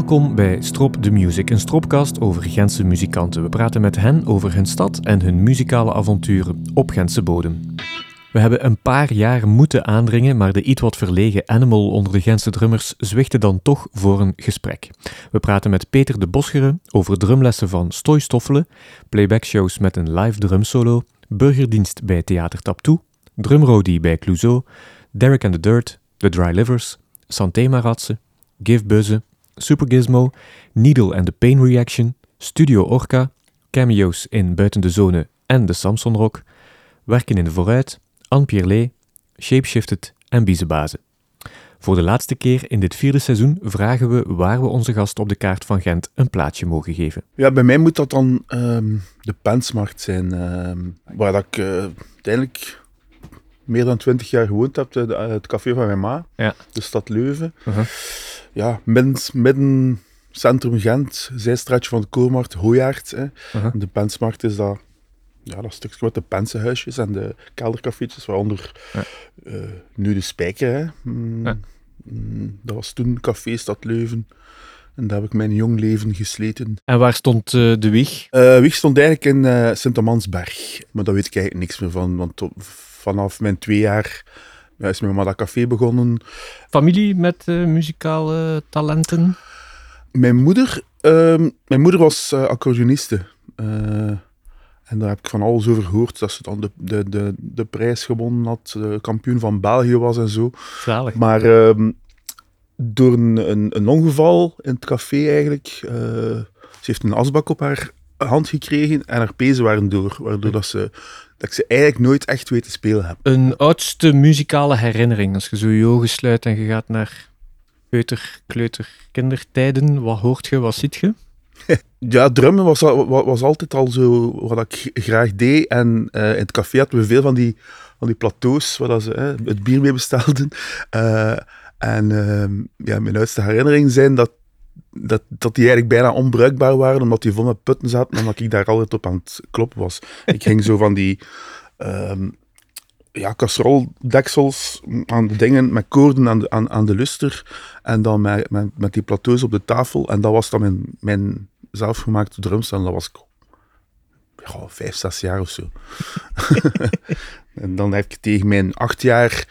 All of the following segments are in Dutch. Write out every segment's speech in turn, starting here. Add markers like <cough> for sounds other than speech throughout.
Welkom bij Strop the Music, een stropcast over Gentse muzikanten. We praten met hen over hun stad en hun muzikale avonturen op Gentse bodem. We hebben een paar jaar moeten aandringen, maar de iets wat verlegen animal onder de Gentse drummers zwichtte dan toch voor een gesprek. We praten met Peter de Boscheren over drumlessen van Stoy Stoffelen, playbackshows met een live drumsolo, burgerdienst bij Theater Taptoe, drumrodie bij Clouseau, Derek and the Dirt, The Dry Livers, Santé Maratse, Give Buzze, Super Gizmo, Needle and the Pain Reaction, Studio Orca, cameo's in Buiten de Zone en de Samson Rock, Werken in de Vooruit, Anne Pierlet, Shapeshifted en Biezenbazen. Voor de laatste keer in dit vierde seizoen vragen we waar we onze gast op de kaart van Gent een plaatsje mogen geven. Ja, bij mij moet dat dan ehm, de Pensmarkt zijn, ehm, waar dat ik uh, uiteindelijk meer dan twintig jaar gewoond heb, de, het café van mijn ma, Ja. de stad Leuven. Uh-huh. Ja, midden, midden centrum Gent, zijstraatje van de Koolmarkt, Hooyaard. Hè. Uh-huh. De Pensmarkt is dat, ja, dat stukje met de pensenhuisjes en de keldercafeetjes, waaronder Ja. eh, nu de Spijker. Hè. Mm, Ja. mm, dat was toen Café Stad Leuven. En daar heb ik mijn jong leven gesleten. En waar stond eh, de wieg? Eh Wieg stond eigenlijk in eh Sint-Amansberg. Maar daar weet ik eigenlijk niks meer van. Want op- vanaf mijn twee jaar ja, is mijn mama dat café begonnen. Familie met eh, muzikale talenten? Mijn moeder, ehm, mijn moeder was eh accordeoniste. Eh, en daar heb ik van alles over gehoord. Dat ze dan de, de, de, de prijs gewonnen had, de kampioen van België was en zo. Zalig. Maar ehm, door een, een, een ongeval in het café eigenlijk, ze heeft een asbak op haar hand gekregen en haar pezen waren door, waardoor dat, ze, dat ik ze eigenlijk nooit echt weet te spelen heb. Een oudste muzikale herinnering, als je zo je ogen sluit en je gaat naar peuter, kleuter, kindertijden, wat hoort je, wat ziet je? <laughs> Ja, drummen was, was altijd al zo wat ik graag deed. En eh, in het café hadden we veel van die, van die plateaus waar dat ze hè, het bier mee bestelden. Eh, en ehm, ja, mijn oudste herinneringen zijn dat, dat, dat die eigenlijk bijna onbruikbaar waren, omdat die vol met putten zaten en dat ik daar altijd op aan het kloppen was. Ik ging zo van die ehm ja, casseroldeksels aan de dingen, met koorden aan de, aan, de luster en dan met, met, die plateaus op de tafel. En dat was dan mijn, mijn zelfgemaakte drumstel. En dat was ik vijf, zes jaar of zo. <laughs> en dan heb ik tegen mijn acht jaar,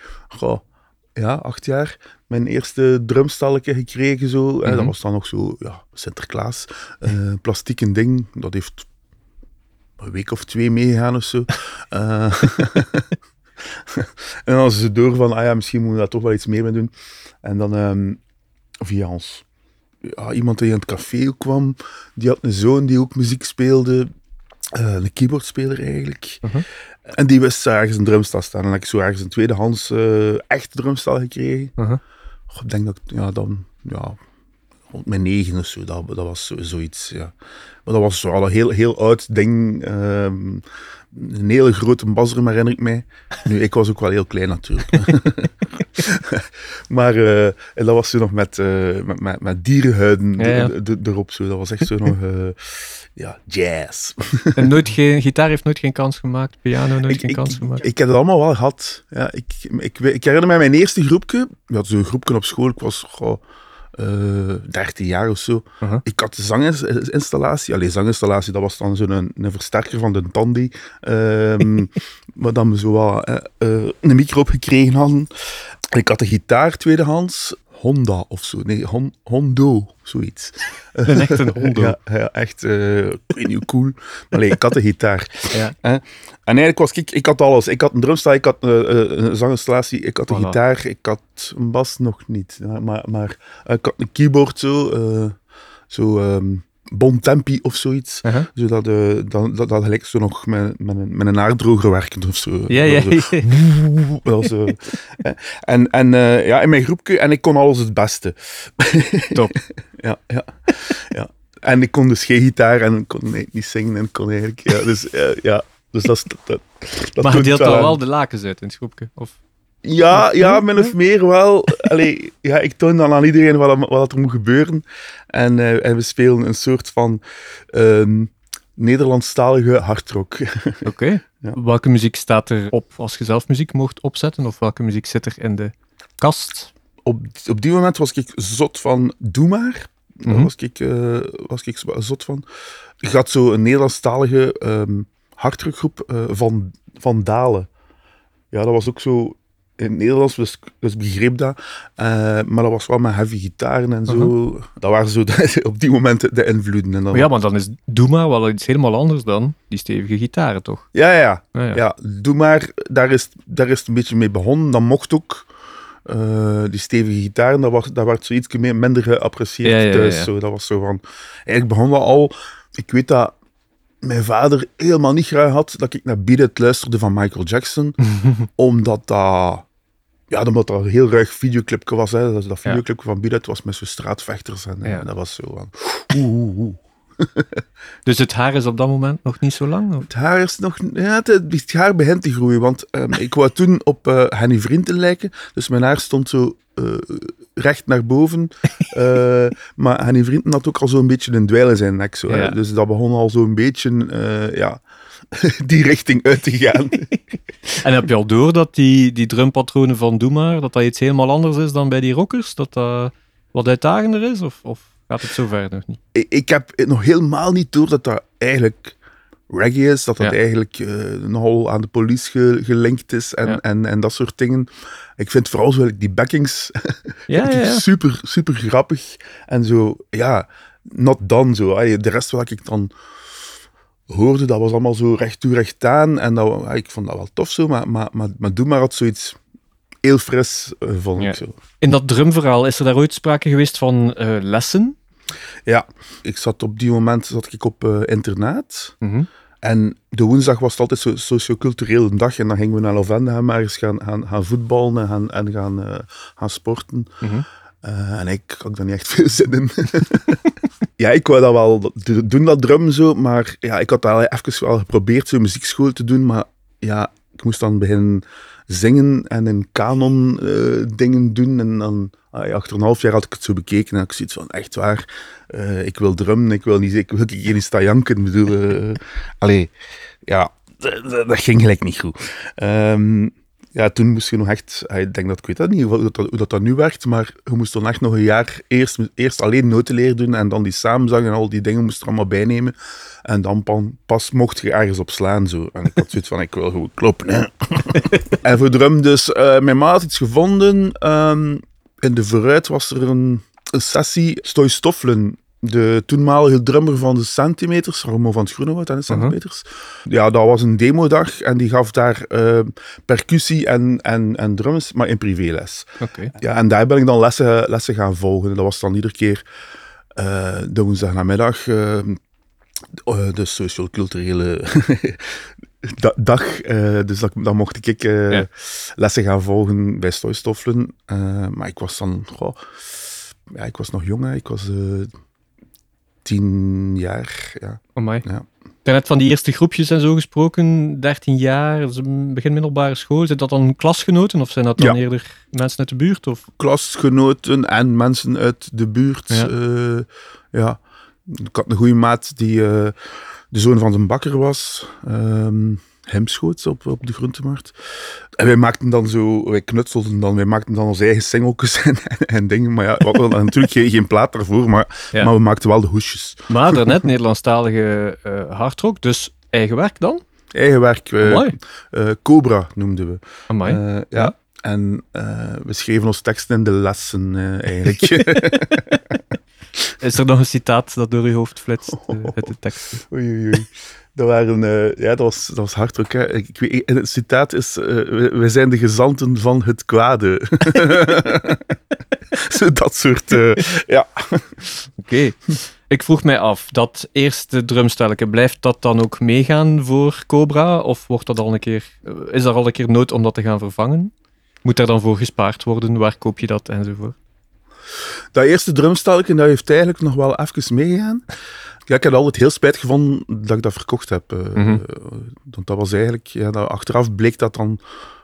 ja, acht jaar, mijn eerste drumstalletje gekregen. Zo. En Mhm. dat was dan nog zo, ja, Sinterklaas, eh plastieken ding. Dat heeft een week of twee meegegaan of zo. Eh, <laughs> en dan was ze door van, ah ja, misschien moeten we daar toch wel iets meer mee doen. En dan ehm, via ons, ja, iemand die in het café kwam, die had een zoon die ook muziek speelde. eh, een keyboardspeler eigenlijk. Mhm. En die wist ergens een drumstel staan. En dan heb ik zo ergens een tweedehands eh echt drumstel gekregen. Uh-huh. Ik denk dat ik, ja, dan, ja, rond mijn negen of zo, dat, dat was zo, zoiets, ja. Maar dat was zo al een heel, heel oud ding. ehm, een hele grote basrum herinner ik mij. Nu, ik was ook wel heel klein natuurlijk. <laughs> maar eh, en dat was zo nog met, eh, met, met, met dierenhuiden Ja, ja. er- er- erop. Zo. Dat was echt zo nog, eh, ja, jazz. En nooit geen, gitaar heeft nooit geen kans gemaakt, piano nooit Ik- geen ik- kans gemaakt. Ik heb het allemaal wel gehad. Ja, ik, ik, ik herinner me mijn eerste groepje. We hadden zo'n groepje op school. Ik was goh, 13 jaar of zo. Uh-huh. Ik had de zanginstallatie. Allee, zanginstallatie, dat was dan zo'n een, een versterker van de Tandy. <laughs> maar dan we zo wel eh, eh, een micro op gekregen hadden. En ik had de gitaar tweedehands. Honda of zo. Nee, Hon, Hondo, zoiets. <laughs> Een echt een Hondo. Ja, ja echt, eh ik weet niet hoe cool. Maar nee, ik had de gitaar. Ja. En eigenlijk was ik, ik had alles. Ik had een drumstel, ik had eh, eh, een zanginstallatie, ik had een Voilà. gitaar, ik had een bas nog niet. Maar, maar ik had een keyboard zo, zo ehm bon tempi of zoiets. Zodat eh, dat, dat, dat gelijk zo nog met, met, een, met een aardroger werkend of zo. Ja, ja, <laughs> en en eh, ja, in mijn groepje, en ik kon alles het beste. <laughs> Top. Ja, ja, ja. En ik kon dus geen gitaar en ik kon eigenlijk niet zingen en kon eigenlijk, ja, dus eh, ja. Dus dat is, dat, dat, Maar je deelt wel dan wel de lakens uit in het groepje? Of? Ja, ja, min of meer wel. <laughs> Allee, ja, ik toon dan aan iedereen wat, er- wat er moet gebeuren. En, eh, en we spelen een soort van ehm Nederlandstalige hardrock. <laughs> Oké. Ja. Welke muziek staat er op als je zelf muziek mocht opzetten? Of welke muziek zit er in de kast? op, op die moment was ik zot van Doe maar. Daar Mhm. was ik, eh, was ik zo- zot van. Je had zo een Nederlandstalige ehm hardrockgroep eh, van, van Dalen. Ja, dat was ook zo in het Nederlands, dus, dus begreep dat. Eh, maar dat was wel met heavy gitaren en zo. Dat waren zo <laughs> de- op die moment de, de invloeden. En dan, Maar ja, maar dan is Doe maar wel iets helemaal anders dan die stevige gitaren, toch? ja, ja, Ja, ja. ja. doe maar. Daar is, daar is het een beetje mee begonnen. Dat mocht ook. Eh, die stevige gitaren, dat, was, dat werd zoiets meer, minder geapprecieerd Ja, ja, ja, thuis. Zo. Dat was zo van... Eigenlijk begon dat al... Ik weet dat mijn vader helemaal niet graag had dat ik naar Beat It luisterde van Michael Jackson. <laughs> omdat dat... Ja, omdat dat een heel ruig videoclipje was. Hè. Dat, dat videoclipje van It was met zo'n straatvechters. En dat was zo van... <laughs> Oeh, oeh, oeh. <laughs> Dus het haar is op dat moment nog niet zo lang? of? Het haar is nog... Ja, het, het haar begint te groeien. Want ehm, ik wou toen op eh Henny Vrienden lijken. Dus mijn haar stond zo eh, recht naar boven. <laughs> Eh, maar Henny Vrienden had ook al zo'n beetje een dweil in zijn nek. Zo. Ja. Dus dat begon al zo'n beetje... ja, <laughs> die richting uit te gaan. <laughs> En heb je al door dat die, die drumpatronen van Doe maar, dat dat iets helemaal anders is dan bij die rockers? Dat dat wat uitdagender is? Of, of gaat het zover nog niet? ik, ik heb nog helemaal niet door dat dat eigenlijk reggae is, dat dat Ja. eigenlijk eh, nogal aan de police ge- gelinkt is en, Ja. en, en dat soort dingen. Ik vind vooral zo die backings <laughs> Ja, ja, super, super grappig. En zo, ja, not done zo. De rest wat ik dan hoorde, dat was allemaal zo recht toe, recht aan. En dat, ja, ik vond dat wel tof zo, maar, maar, maar, maar Doe maar had zoiets heel fris, eh, vond Ja. ik zo. In dat drumverhaal, is er daar ooit sprake geweest van eh, lessen? Ja, ik zat op die moment zat ik op eh, internaat. Mhm. En de woensdag was het altijd zo socioculturele dag. En dan gingen we naar Lavende gaan, maar eens gaan, gaan, gaan voetballen en gaan, en gaan, eh, gaan sporten. Mhm. Eh, en ik had daar niet echt veel zin in. <laughs> ja, ik wou dat wel do- doen, dat drum zo. Maar ja, ik had al even wel geprobeerd zo'n muziekschool te doen. Maar ja, ik moest dan beginnen zingen en in kanon eh, dingen doen. En dan, ah achter een half jaar had ik het zo bekeken. En ik zoiets van, echt waar, eh, ik wil drummen. Ik wil niet, ik wil niet staan bedoel, allee, ja, dat ging gelijk niet goed. Ehm, ja, toen moest je nog echt, ah, ik denk dat ik weet dat niet hoe dat, hoe dat, dat nu werkt, maar je moest dan echt nog een jaar eerst, eerst alleen noten leren doen en dan die samenzang en al die dingen moest er allemaal bijnemen. En dan pas mocht je ergens op slaan. Zo. En ik had zoiets van, ik wil gewoon kloppen. Hè. <laughs> en voor drum dus, eh, mijn ma had iets gevonden. ehm, in de vooruit was er een, een sessie Stoy Stoffelen. De toenmalige drummer van de Centimeters, Ramo van het Groenewoud en de Centimeters. Ja, dat was een demodag en die gaf daar eh, percussie en, en, en drums, maar in privéles. Oké. Ja, en daar ben ik dan lessen, lessen gaan volgen. Dat was dan iedere keer eh de woensdagnamiddag, eh de sociaal-culturele <laughs> da- dag. dus dat, dan mocht ik Ja. lessen gaan volgen bij Stoystoffelen. Eh, maar ik was dan, goh, ja, ik was nog jong, hè. ik was eh, tien jaar. Ja. Amai. Ja. Daarnet van die eerste groepjes en zo gesproken, 13 jaar, begin middelbare school. Zijn dat dan klasgenoten of zijn dat dan Ja. eerder mensen uit de buurt? Of? Klasgenoten en mensen uit de buurt. Ja. Ja. ja. Ik had een goede maat die eh, de zoon van zijn bakker was. ehm Hemschoots op, op de groentemarkt. En wij maakten dan zo, wij knutselden dan, wij maakten dan onze eigen singeltjes <laughs> en, en dingen. Maar ja, we hadden dan natuurlijk geen, geen plaat daarvoor, maar, Ja. maar we maakten wel de hoesjes. Maar <laughs> daarnet Nederlandstalige eh hardrock, dus eigen werk dan? Eigen werk, eh, Cobra noemden we. Amai. Ja. Ja. En we schreven ons teksten in de lessen eigenlijk. <laughs> Is er nog een citaat dat door uw hoofd flitst uit de tekst? Oei, oei, oei. Dat, waren, eh, ja, dat, was, dat was hard ook. Hè. Ik, weet, en het citaat is: eh, we, wij zijn de gezanten van het kwade. <laughs> Dat soort. eh, ja. Oké. Ik vroeg mij af, dat eerste drumstelletje, blijft dat dan ook meegaan voor Cobra? Of wordt dat al een keer, eh, is er al een keer nood om dat te gaan vervangen? Moet daar dan voor gespaard worden? Waar koop je dat? Enzovoort. Dat eerste drumstelken, dat heeft eigenlijk nog wel even meegegaan. Ja, ik heb altijd heel spijt gevonden dat ik dat verkocht heb. eh, Mhm. Want dat was eigenlijk, ja, dat, achteraf bleek dat dan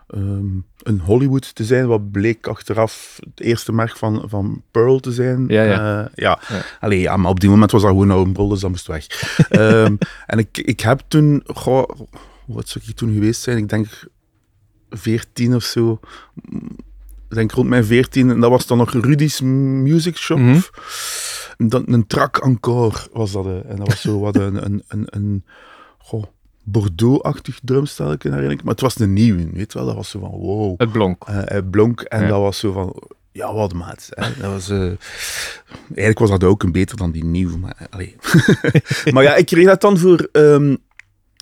ehm, een Hollywood te zijn, wat bleek achteraf het eerste merk van, van Pearl te zijn. Ja, ja. Eh, ja. Ja. Allee, ja, maar op die moment was dat gewoon oude brol, dus dat moest weg. <laughs> Ehm, en ik, ik heb toen, goh, wat zou ik toen geweest zijn? Ik denk 14 of zo. Ik denk rond mijn 14, en dat was dan nog Rudy's Music Shop. Mhm. Dat, een trak encore was dat. En dat was zo wat een, een, een, een goh, Bordeaux-achtig drumstelje, herinner ik. Maar het was een nieuwe, weet je wel. Dat was zo van, wow. Het blonk. Eh, hij blonk en Ja. dat was zo van, ja, wat maat. Hè. Dat was, eh, eigenlijk was dat ook een beter dan die nieuwe. Maar, eh, <laughs> maar ja, ik kreeg dat dan voor, ehm,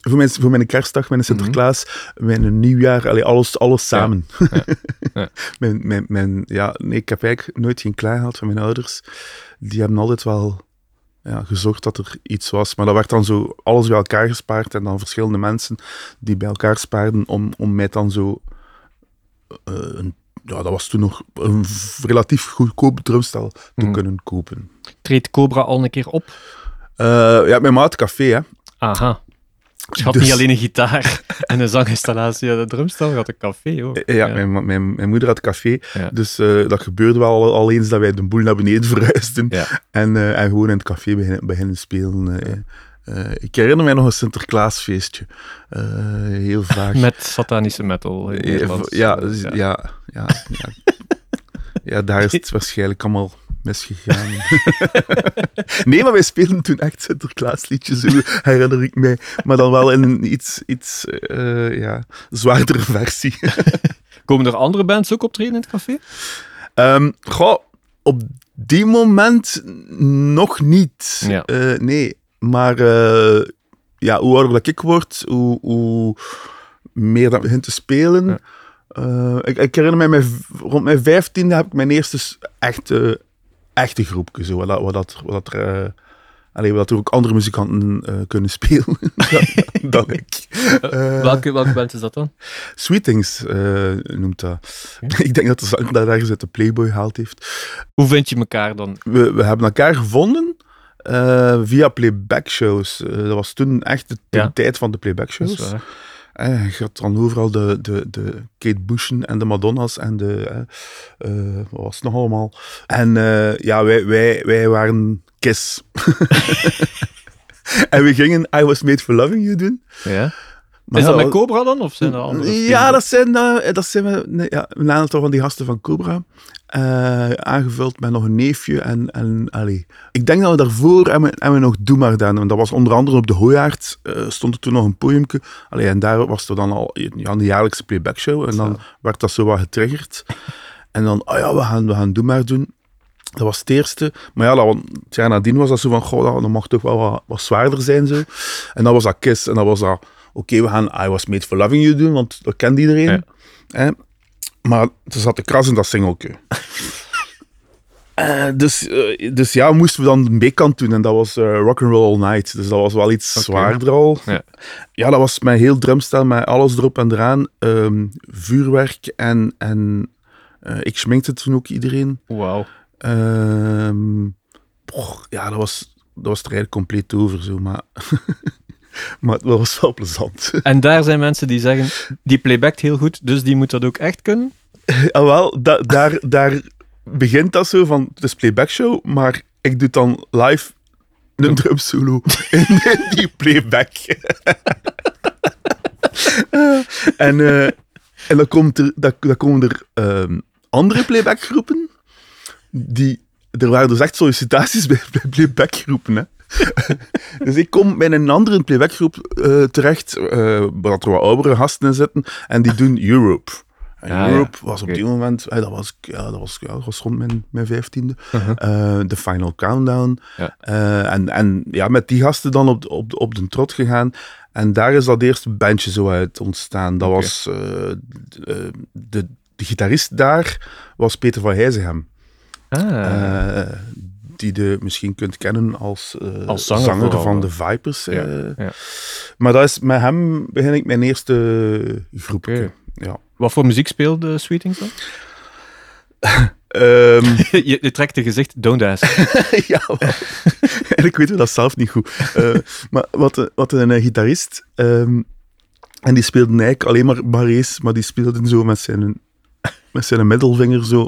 voor, mijn, voor mijn kerstdag, mijn Sinterklaas, mijn nieuwjaar, allee, alles, alles samen. Ja. Ja. <laughs> mijn, mijn, mijn, ja, nee, ik heb eigenlijk nooit geen klaar gehad van mijn ouders. Die hebben altijd wel ja, gezorgd dat er iets was. Maar dat werd dan zo alles bij elkaar gespaard en dan verschillende mensen die bij elkaar spaarden om, om mij dan zo eh, een, ja, dat was toen nog een relatief goedkoop drumstel te Mhm. kunnen kopen. Treedt Cobra al een keer op? Eh, ja, mijn maat café, hè. Aha. Dus je had Dus- niet alleen een gitaar <laughs> en een zanginstallatie en een drumstel, had een café hoor. Eh, Ja, Mijn, mijn, mijn moeder had café, Ja. dus eh, dat gebeurde wel al, eens dat wij de boel naar beneden <laughs> verhuisden Ja. en, eh, en gewoon in het café beginnen, beginnen spelen. ik herinner mij nog een Sinterklaasfeestje. Heel <laughs> vaag. Met satanische metal. dus- ja, ja, ja, ja. Ja, daar is het waarschijnlijk allemaal misgegaan. <laughs> nee, maar wij speelden toen echt Sinterklaasliedjes, herinner ik mij. Maar dan wel in een iets, iets eh, ja, zwaardere versie. <laughs> Komen er andere bands ook optreden in het café? Ehm goh, op die moment nog niet. Ja. Eh, nee, maar eh, ja, hoe ouder ik word, hoe, hoe meer dat begint te spelen. Ja. Ik, ik herinner mij, rond mijn vijftiende heb ik mijn eerste echte, echte groepje, zo, dat, er, eh, allee, er ook andere muzikanten eh, kunnen <laughs> spelen dan, dan ik. Eh, welke, welke band is dat dan? Sweetings noemt dat. <laughs> ik denk dat de zanger ergens uit de Playboy gehaald heeft. Hoe vind je elkaar dan? We, we hebben elkaar gevonden via playback shows. Dat was toen echt de, de Ja. tijd van de playback Dat is shows. waar. Eh, je had dan overal de, de, de Kate Bushen en de Madonna's en de... eh, eh, wat was het nog allemaal? En eh, ja, wij, wij, wij waren Kiss. <laughs> en we gingen I Was Made For Loving You doen. Ja. Maar is dat met Cobra dan? Of zijn er andere? ja, dat zijn, eh, dat zijn we, nee, ja, een aantal van die gasten van Cobra. Eh, aangevuld met nog een neefje. En, en allee. Ik denk dat we daarvoor hebben, we- hebben we nog Doe maar gedaan. En dat was onder andere op de Hooijaard. eh, stond er toen nog een podiumke. Allee, en daar was er dan al ja, de jaarlijkse playback show. En dan werd dat zo wat getriggerd. <laughs> En dan, oh ja, we gaan, we gaan Doe maar doen. Dat was het eerste. Maar ja, dat, het jaar nadien was dat zo van, goh, dat, dat mag toch wel wat, wat zwaarder zijn zo. En dan was dat Kiss. En dan was dat, oké, we gaan I Was Made For Loving You doen, want dat kent iedereen. Ja. Maar er zat de kras in dat singeltje. Eh, dus, eh, dus ja, moesten we dan een B-kant doen en dat was eh Rock'n'Roll All Night. Dus dat was wel iets zwaarder al. Ja. Ja, dat was mijn heel drumstel, met alles erop en eraan. Ehm, vuurwerk en, en ik schminkte toen ook iedereen. Wauw. Ehm, ja, dat was, dat was er eigenlijk compleet over, zo, maar, <laughs> maar dat was wel plezant. <laughs> En daar zijn mensen die zeggen, die playbackt heel goed, dus die moet dat ook echt kunnen? Ah, wel, da- daar, daar begint dat zo van, het is playback show, maar ik doe dan live een drum solo in, <laughs> in die playback. Eh, <laughs> en, eh, en dan, komt er, dan, dan komen er ehm, andere playbackgroepen, die, er waren dus echt sollicitaties bij, bij playbackgroepen, hè. <laughs> dus ik kom bij een andere playbackgroep eh, terecht, eh, waar er wat oudere gasten in zitten, en die doen Europe. En Ah, ja. Europe was op die moment, eh, dat, was, ja, dat, was, ja, dat was rond mijn, mijn vijftiende, Uh-huh. de Final Countdown. Ja. En, en ja, met die gasten dan op, de- op, op de trot gegaan. En daar is dat eerste bandje zo uit ontstaan. Dat was de, de, de gitarist daar was Peter van Heijzegem. Ah, die je misschien kunt kennen als, eh, Als zanger vooral, van de Vipers. Ja, eh. ja. Maar dat is, met hem begin ik mijn eerste groepje. Ja. wat voor muziek speelde Sweetings dan? <laughs> Ehm, <laughs> je, je trekt de gezicht, don't ask. <laughs> ja, en ik weet dat zelf niet goed. Eh, maar wat, een- wat een gitarist, ehm, en die speelde eigenlijk alleen maar barrees, maar die speelde zo met zijn, met zijn middelvinger zo.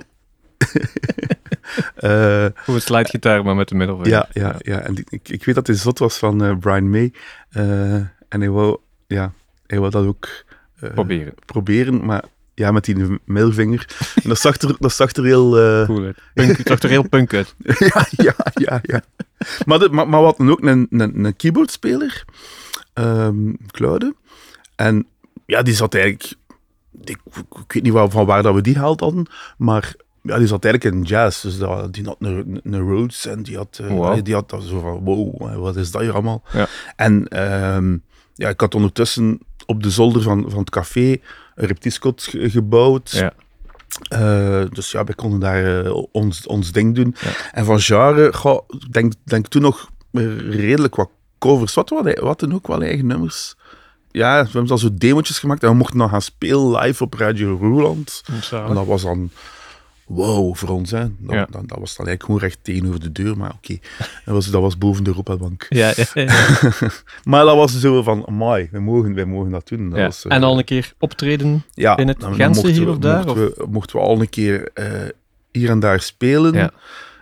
Eh, Gewoon slidegitaar, maar met de middelvinger. ja, ja, ja. En die- ik, ik weet dat hij zot was van eh, Brian May. Eh, en hij wou, ja, hij wou dat ook Proberen. proberen, maar Ja, met die middelvinger. En dat zag er, dat zag er heel... Cool uit. Punk, het zag er heel punk uit. <laughs> ja, ja, ja, ja. Maar, de, maar, maar we hadden ook een, een, een keyboardspeler, ehm Claude. En ja, die zat eigenlijk... Ik, ik weet niet waar, van waar dat we die gehaald hadden, maar ja, die zat eigenlijk in jazz. Dus dat, die had een, een Rhodes en die had, eh, Wow. die had dat zo van, wow, wat is dat hier allemaal? Ja. En ehm, ja, ik had ondertussen op de zolder van, van het café een reptiskot ge- gebouwd. Ja. Eh, dus ja, wij konden daar eh, ons, ons ding doen. Ja. En van genre, goh, ik denk, denk toen nog redelijk wat covers. Wat wat wat dan ook wel eigen nummers. Ja, we hebben dan zo demotjes gemaakt en we mochten dan gaan spelen live op Radio Roeland. En dat was dan wow voor ons. Hè. Dat, Ja. dat, dat was dan eigenlijk gewoon recht tegenover de deur, maar oké. Dat, was, dat was boven de Europabank. Ja, ja, ja. <laughs> Maar dat was zo van, amai, wij mogen, wij mogen dat doen. Dat Ja. was, eh, En al een keer optreden. in het Gentse hier of daar, Mochten, we, mochten we al een keer eh, hier en daar spelen. Ja.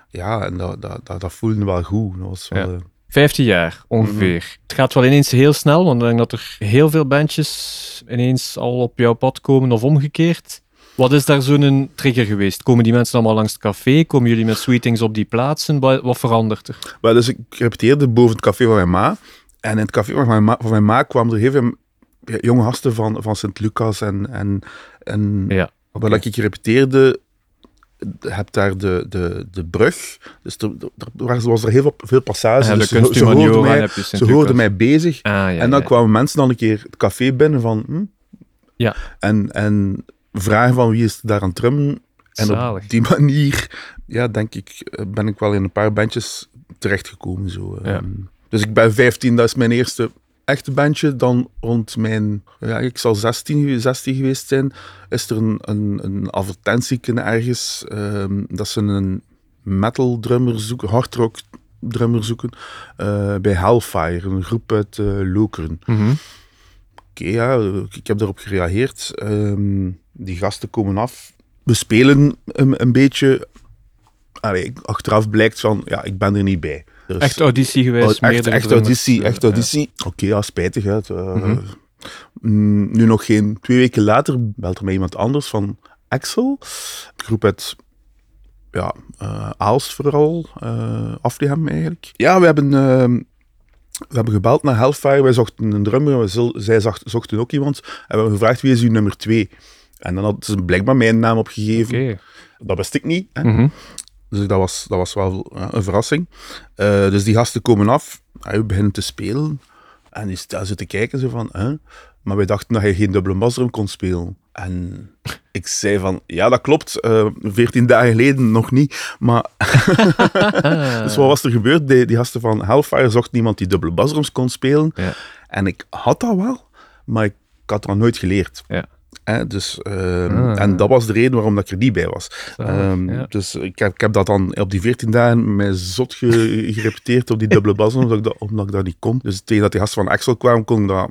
Ja, en dat, dat, dat, dat voelde wel goed. Dat was wel, Ja. eh, 15 jaar ongeveer. Het gaat wel ineens heel snel, want ik denk dat er heel veel bandjes ineens al op jouw pad komen of omgekeerd. Wat is daar zo'n trigger geweest? Komen die mensen allemaal langs het café? Komen jullie met sweetings op die plaatsen? Wat, wat verandert er? Dus ik repeteerde boven het café van mijn ma. En in het café van mijn ma, van mijn ma kwamen er heel veel jonge gasten van, van Sint-Lucas. En, en, en Ja. waar ik repeteerde, heb daar de, de, de brug. Dus er, was- er heel veel, veel passages. Ja, dus ze, ze, hoorden mij, ze hoorden bezig. Ah, ja, en dan kwamen mensen dan een keer het café binnen van... Hm? Ja. En, en vragen van wie is daar aan het drummen. En Zalig. op die <laughs> manier, ja, denk ik, eh, ben ik wel in een paar bandjes terechtgekomen. Zo. Ja. Ehm. Dus ik ben 15, dat is mijn eerste echte bandje. Dan rond mijn, ja, ik zal 16, gewe- 16 geweest zijn, is er een, een, een advertentieke ergens. ehm, dat ze een metal drummer zoeken, hardrock drummer zoeken, eh, bij Hellfire, een groep uit eh, Lokeren. Mhm. Oké, ja, ik heb daarop gereageerd. Ehm, die gasten komen af. We spelen een, een beetje. Allee, achteraf blijkt van, ja, ik ben er niet bij. Is- Echt auditie geweest? Oh, echt, echt drummers, auditie, echt auditie. Oké, ja, spijtig. Hè. Het, eh, Mhm. mm, nu nog geen twee weken later belt er mij iemand anders van Axel. Groep uit ja, eh, Aalst vooral, eh Aflihem eigenlijk. Ja, we hebben, we hebben gebeld naar Hellfire. Wij zochten een drummer, zij zocht- zochten ook iemand. En we hebben gevraagd wie is uw nummer twee. En dan had ze blijkbaar mijn naam opgegeven. Dat wist ik niet. Hè. Mhm. Dus dat was, dat was wel ja, een verrassing. Eh, dus die gasten komen af, we beginnen te spelen. En die zo te kijken, zo van, hè? maar wij dachten dat hij geen dubbele basdrum kon spelen. En <laughs> ik zei van, ja, dat klopt, eh, veertien dagen geleden nog niet. Maar, <laughs> dus wat was er gebeurd? Die, die gasten van Hellfire zochten iemand die dubbele basdrums kon spelen. Ja. En ik had dat wel, maar ik had dat nooit geleerd. Ja. Hè, dus, ehm, Ah. En dat was de reden waarom dat ik er niet bij was. Ehm, ja. Dus ik heb, ik heb dat dan op die 14 dagen mij zot ge- <laughs> gerepeteerd op die dubbele bas, omdat ik, dat, omdat ik dat niet kon. Dus tegen dat die gasten van Axel kwamen, kon ik dat,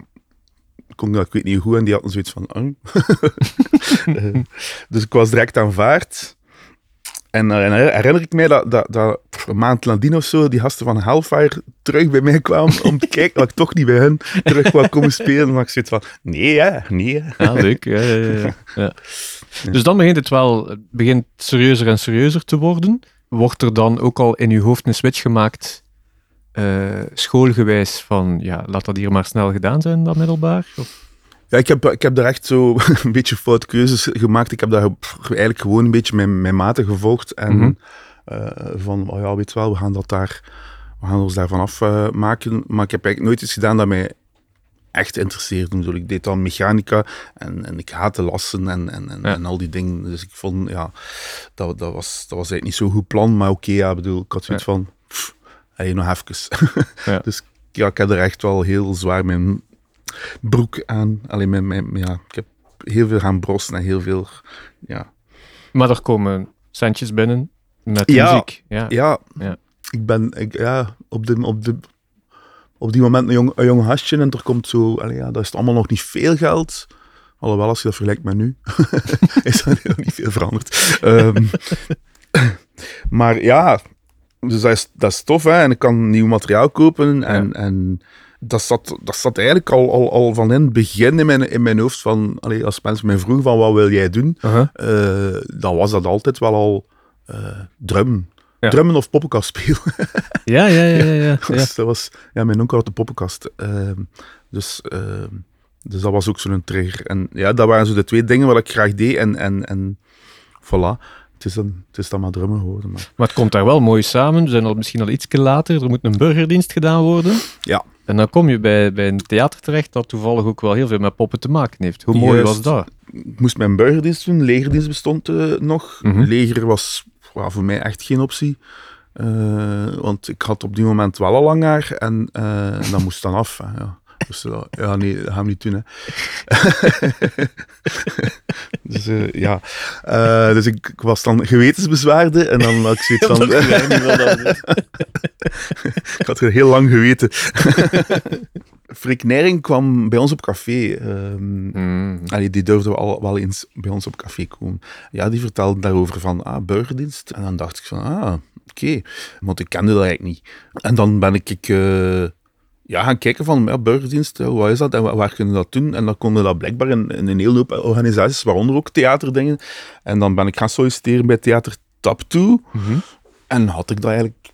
kon ik dat ik weet niet hoe, en die hadden zoiets van... <laughs> Eh, dus ik was direct aanvaard. En dan herinner ik mij dat, dat, dat een maand nadien of zo, die gasten van Hellfire terug bij mij kwamen om te kijken dat ik toch niet bij hen terug wou komen spelen. Maar ik zoiets van, nee hè, nee. Ja, leuk. Ja, ja, ja, <laughs> ja. Dus dan begint het wel het begint serieuzer en serieuzer te worden. Wordt er dan ook al in uw hoofd een switch gemaakt, eh, schoolgewijs, van ja, laat dat hier maar snel gedaan zijn, dat middelbaar? Of? Ja, ik heb, ik heb daar echt zo <laughs> een beetje foute keuzes gemaakt. Ik heb daar eigenlijk gewoon een beetje mijn, mijn maten gevolgd. En Mhm. eh, van, oh ja, weet je wel, we gaan dat daar, we gaan ons daarvan afmaken. maken. Maar ik heb eigenlijk nooit iets gedaan dat mij echt interesseerde. Ik bedoel, Ik deed dan mechanica en, en ik haatte lassen en, en, en, Ja. en al die dingen. Dus ik vond, ja, dat, dat, was, dat was eigenlijk niet zo'n goed plan. Maar oké, ja, bedoel, ik had zoiets van, pff, hey, nog even. <laughs> Ja. Dus ja, ik heb er echt wel heel zwaar mijn broek aan. Alleen mijn, mijn, ja, ik heb heel veel gaan brossen en heel veel, ja. Maar er komen centjes binnen met Ja. muziek. Ja. Ja, Ja. ik ben, ik, ja, op, de, op, de, op die moment een jong, een jong gastje en er komt zo, allee, ja, dat is allemaal nog niet veel geld. Alhoewel, als je dat vergelijkt met nu, <laughs> is dat nog niet veel veranderd. Ehm, <laughs> maar ja, dus dat is, dat is tof, hè. En ik kan nieuw materiaal kopen en, en dat zat, dat zat eigenlijk al, al, al van in het begin in mijn, in mijn hoofd. Van, allee, als mensen mij vroegen van wat wil jij doen, Uh-huh. eh, dan was dat altijd wel al eh drummen. Ja. Drummen of poppenkast spelen. <laughs> Ja, ja, ja, ja. ja. Dus dat was, ja, mijn onkel had de poppenkast. Ehm, dus, ehm, dus dat was ook zo'n trigger. En ja, dat waren zo de twee dingen wat ik graag deed. En, en, en voilà, het is, dan, het is dan maar drummen geworden. Maar, Maar het komt daar wel mooi samen. We zijn al misschien al iets later. Er moet een burgerdienst gedaan worden. ja, En dan kom je bij, bij een theater terecht dat toevallig ook wel heel veel met poppen te maken heeft. Hoe mooi Juist. was dat? ik moest mijn burgerdienst doen. Legerdienst bestond eh, nog. Mhm. Leger was voor mij echt geen optie. Eh, want ik had op die moment wel al lang haar en eh, dat moest dan af. hè, Ja. Ja, nee, dat gaan we niet doen. Hè. <laughs> dus eh, ja, Eh, dus ik, ik was dan gewetensbezwaarde en dan had ik zoiets <laughs> van... <laughs> ik had het heel lang geweten. Freek Nering kwam bij ons op café. ehm, Mm. Allee, die durfde al wel eens bij ons op café komen. Ja, die vertelde daarover van, ah, burgerdienst. En dan dacht ik van, ah, oké. Want ik kende dat eigenlijk niet. En dan ben ik, ik eh, ja, gaan kijken van, ja, burgerdienst, eh, wat is dat en wa- waar kunnen we dat doen? En dan konden dat blijkbaar in, in een hele hoop organisaties, waaronder ook theaterdingen. En dan ben ik gaan solliciteren bij Theater Tap 2. Mhm. En had ik dat eigenlijk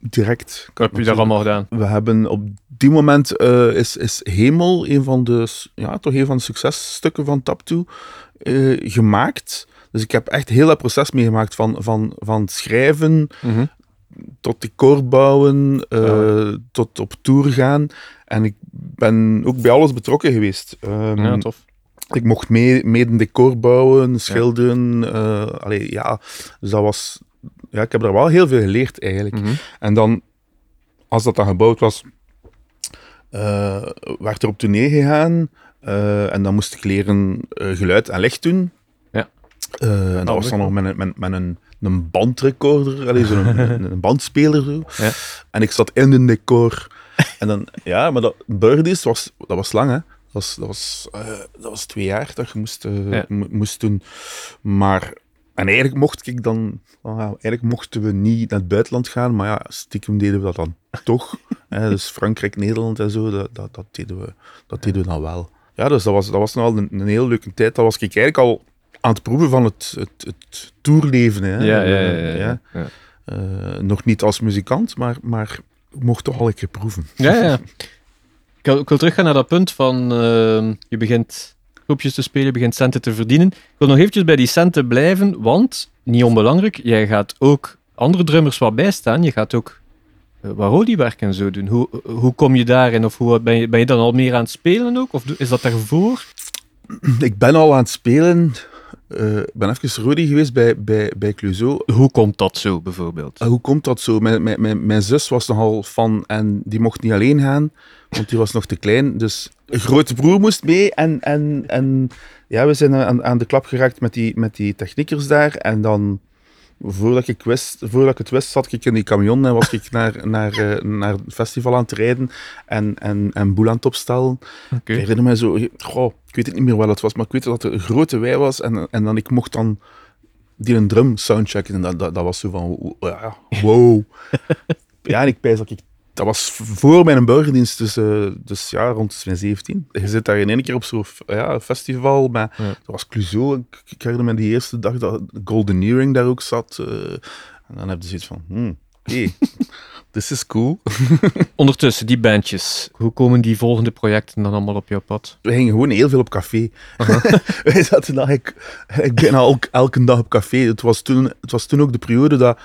direct. Wat heb je daar allemaal gedaan? We hebben op die moment eh, is, is Hemel een van de, ja, toch een van de successtukken van Taptoe eh gemaakt. Dus ik heb echt heel dat proces meegemaakt van, van, van schrijven Mhm. Tot decor bouwen, eh, Ah. tot op tour gaan. En ik ben ook bij alles betrokken geweest. Ehm, Ja, tof. ik mocht mee, mee een decor bouwen, schilderen. eh, allee, ja, dus dat was... Ja, ik heb er wel heel veel geleerd eigenlijk. Mhm. En dan, als dat dan gebouwd was, eh, werd er op tournee gegaan. eh, en dan moest ik leren eh, geluid en licht doen. Eh, en dat was dan nog met, een- met, met een, een bandrecorder, allee, zo'n <laughs> een, een bandspeler. Zo. Ja. En ik zat in een decor. En dan, ja, maar dat burgerdienst was, dat was lang, hè. Dat was, dat, was, eh, dat was twee jaar dat je moest, eh, Ja. moest doen. Maar, en eigenlijk mocht ik dan, oh ja, eigenlijk mochten we niet naar het buitenland gaan, maar ja, stiekem deden we dat dan toch. <laughs> hè, dus Frankrijk, Nederland en zo, dat, dat, dat, deden, we, dat deden we dan wel. Ja, dus dat was, dat was nog wel een, een heel leuke tijd. Dat was ik eigenlijk al aan het proeven van het, het, het tourleven. Hè. Ja, ja, ja. Eh, ja, eh, nog niet als muzikant, maar, maar mocht toch al een keer proeven. Ja, ja. <laughs> Ik wil, ik wil teruggaan naar dat punt van ehm, je begint groepjes te spelen, je begint centen te verdienen. Ik wil nog eventjes bij die centen blijven, want, niet onbelangrijk, jij gaat ook andere drummers wat bijstaan. Je gaat ook uh, wat rodiewerk en zo doen. Hoe, hoe kom je daarin? Of hoe, ben, je, ben je dan al meer aan het spelen ook? Of is dat daarvoor? Ik ben al aan het spelen. Eh, Ik ben even Rudy geweest bij, bij, bij Clouseau. Hoe komt dat zo, bijvoorbeeld? Uh, hoe komt dat zo? Mijn, mijn, mijn, mijn zus was nogal fan en die mocht niet alleen gaan, want die was nog te klein. Dus een grote broer moest mee en, en, en ja, we zijn aan, aan de klap geraakt met die, met die techniekers daar. En dan, voordat ik, wist, voordat ik het wist, zat ik in die camion en was ik <laughs> naar, naar, eh, naar het festival aan het rijden en, en, en boel aan het opstellen. Ik herinner me zo, goh, ik weet het niet meer wat het was, maar ik weet dat het een grote wei was en, en dan ik mocht dan die een drum soundchecken en dat, dat, dat was zo van, ja, <laughs> wow. ja, en ik pijs dat ik, dat was voor mijn burgerdienst, dus, eh, dus ja, rond mijn 17. Je zit daar in één keer op zo'n ja, festival, maar Ja. dat was Clouseau. Ik, ik herinner me die eerste dag dat Golden Earring daar ook zat. eh, en dan heb je zoiets van, hmm, oké, <laughs> this is cool. <laughs> Ondertussen, die bandjes, hoe komen die volgende projecten dan allemaal op jouw pad? we gingen gewoon heel veel op café. <laughs> Wij zaten eigenlijk, ik bijna elk, elke dag op café. Het was toen, het was toen ook de periode dat,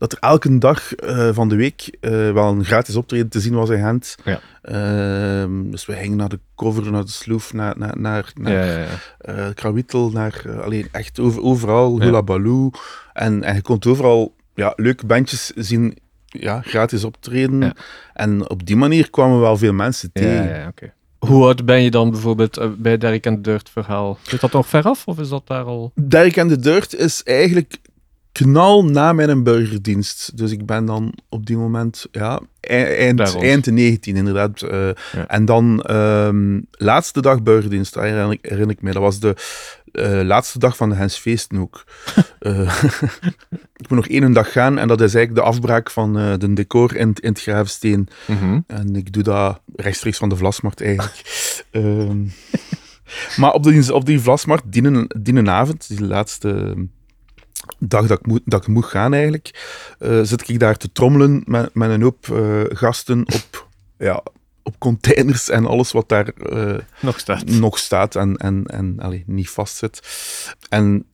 dat er elke dag eh, van de week eh, wel een gratis optreden te zien was in Gent. Ja. Ehm, dus we gingen naar de cover, naar de sloef, naar, naar, naar, naar Ja, ja, ja. eh, Krawittel, naar alleen echt over, overal, Ja. Hula Baloo. En, en je kon overal ja, leuke bandjes zien, ja, gratis optreden. Ja. En op die manier kwamen wel veel mensen tegen. Ja, ja, oké. Hoe oud ben je dan bijvoorbeeld bij Derek en Dirt verhaal? Zit dat nog ver af of is dat daar al... Derek en de Dirt is eigenlijk knal na mijn burgerdienst. Dus ik ben dan op die moment, ja, e- eind, eind 19 inderdaad. Eh, Ja. En dan ehm, laatste dag burgerdienst, daar herinner ik, herinner ik me. Dat was de eh, laatste dag van de Hens Feesten ook. <laughs> Eh, <laughs> ik moet nog één dag gaan en dat is eigenlijk de afbraak van de decor in, het- in het Graafsteen. Mhm. En ik doe dat rechtstreeks van de Vlasmarkt eigenlijk. <laughs> Ehm, maar op die, op die Vlasmarkt, die, die avond, die laatste dag dat ik moet, dat ik moet gaan eigenlijk, eh, zit ik daar te trommelen met, met een hoop eh, gasten op, <laughs> ja, op containers en alles wat daar eh, Nog staat. nog staat en, en, en allee, niet vastzit. En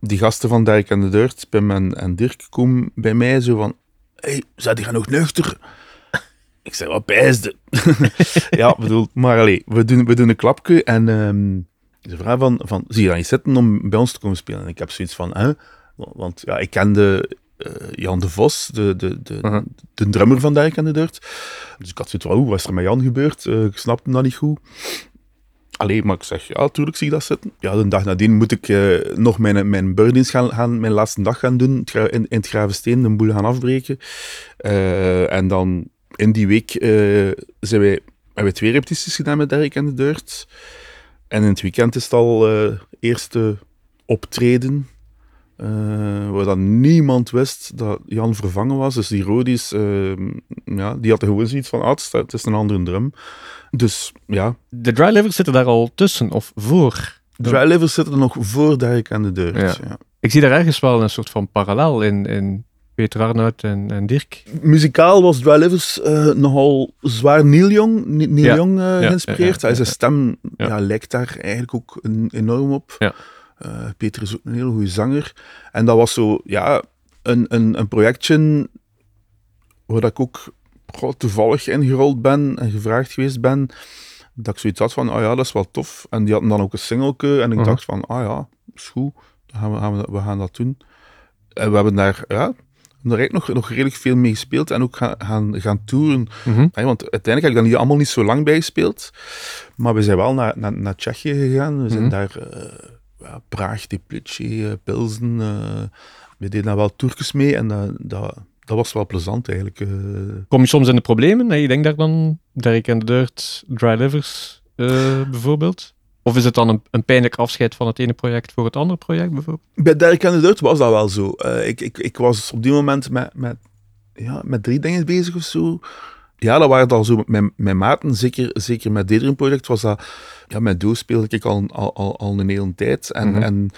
die gasten van Dirk en de Dirt, Pim en, en Dirk, komen bij mij zo van hey, zet je nog nuchter? <laughs> Ik zeg, wat pijsde? <laughs> ja, bedoel, maar allee, we doen, we doen een klapje en ehm, ze vragen van, van, zie je dan niet zitten om bij ons te komen spelen? En ik heb zoiets van, hè? Want ja, ik kende eh, Jan de Vos, de, de, de, de drummer van Dirk en de Dirt. Dus ik had zoiets van, wat is er met Jan gebeurd? Eh, ik snapte dat niet goed. Allee, maar ik zeg, ja, tuurlijk zie ik dat zitten. Ja, de dag nadien moet ik eh, nog mijn, mijn beurdienst gaan, gaan, mijn laatste dag gaan doen, in, in het Gravensteen, de boel gaan afbreken. En dan in die week zijn wij, hebben we twee repetities gedaan met Dirk en de Dirt. En in het weekend is het al eerste optreden. Eh, waar dan niemand wist dat Jan vervangen was. Dus die Rodis, eh, ja, die had gewoon zoiets van, ah, het is- een andere drum. Dus ja, De dry livers zitten daar al tussen of voor. Dry Livers zitten er nog voor Dirk en de Dirt. Ja. Ja. Ik zie daar ergens wel een soort van parallel in, in Peter Arnoud en, en Dirk. Muzikaal was Dry Livers eh, nogal zwaar Neil Young, Neil Ja. Young eh, ja, geïnspireerd. ja, Hij Zijn stem Ja. ja. lijkt daar eigenlijk ook een- enorm op. Ja. Eh, Peter is ook een hele goede zanger. En dat was zo, ja, een, een, een projectje waar ik ook goh, toevallig ingerold ben en gevraagd geweest ben. Dat ik zoiets had van, oh ja, dat is wel tof. En die hadden dan ook een singelke. En ik Mhm. dacht van, ah ja, is goed. Dan gaan we, gaan we, we gaan dat doen. En we hebben daar, ja, daar eigenlijk nog, nog redelijk veel mee gespeeld. En ook gaan, gaan, gaan toeren. Mhm. Want uiteindelijk heb ik daar niet, allemaal niet zo lang bij gespeeld. Maar we zijn wel naar, naar, naar Tsjechië gegaan. We zijn Mhm. daar eh ja, Praag, Teplice, eh, Pilsen. eh, we deden daar wel toertjes mee en dat, dat, dat was wel plezant eigenlijk. eh. Kom je soms in de problemen? Nee, je denkt daar dan Dirk en de Dirt, dry livers eh, bijvoorbeeld? Of is het dan een, een pijnlijk afscheid van het ene project voor het andere project bijvoorbeeld? Bij Dirk en de Dirt was dat wel zo. Eh, ik, ik, ik was op die moment met, met, ja, met drie dingen bezig of zo. Ja, dat waren het al zo met mijn, mijn maten. Zeker, zeker met dit project was dat... Ja, met Doe speelde ik al, al, al, al een hele tijd. En, Mhm. en,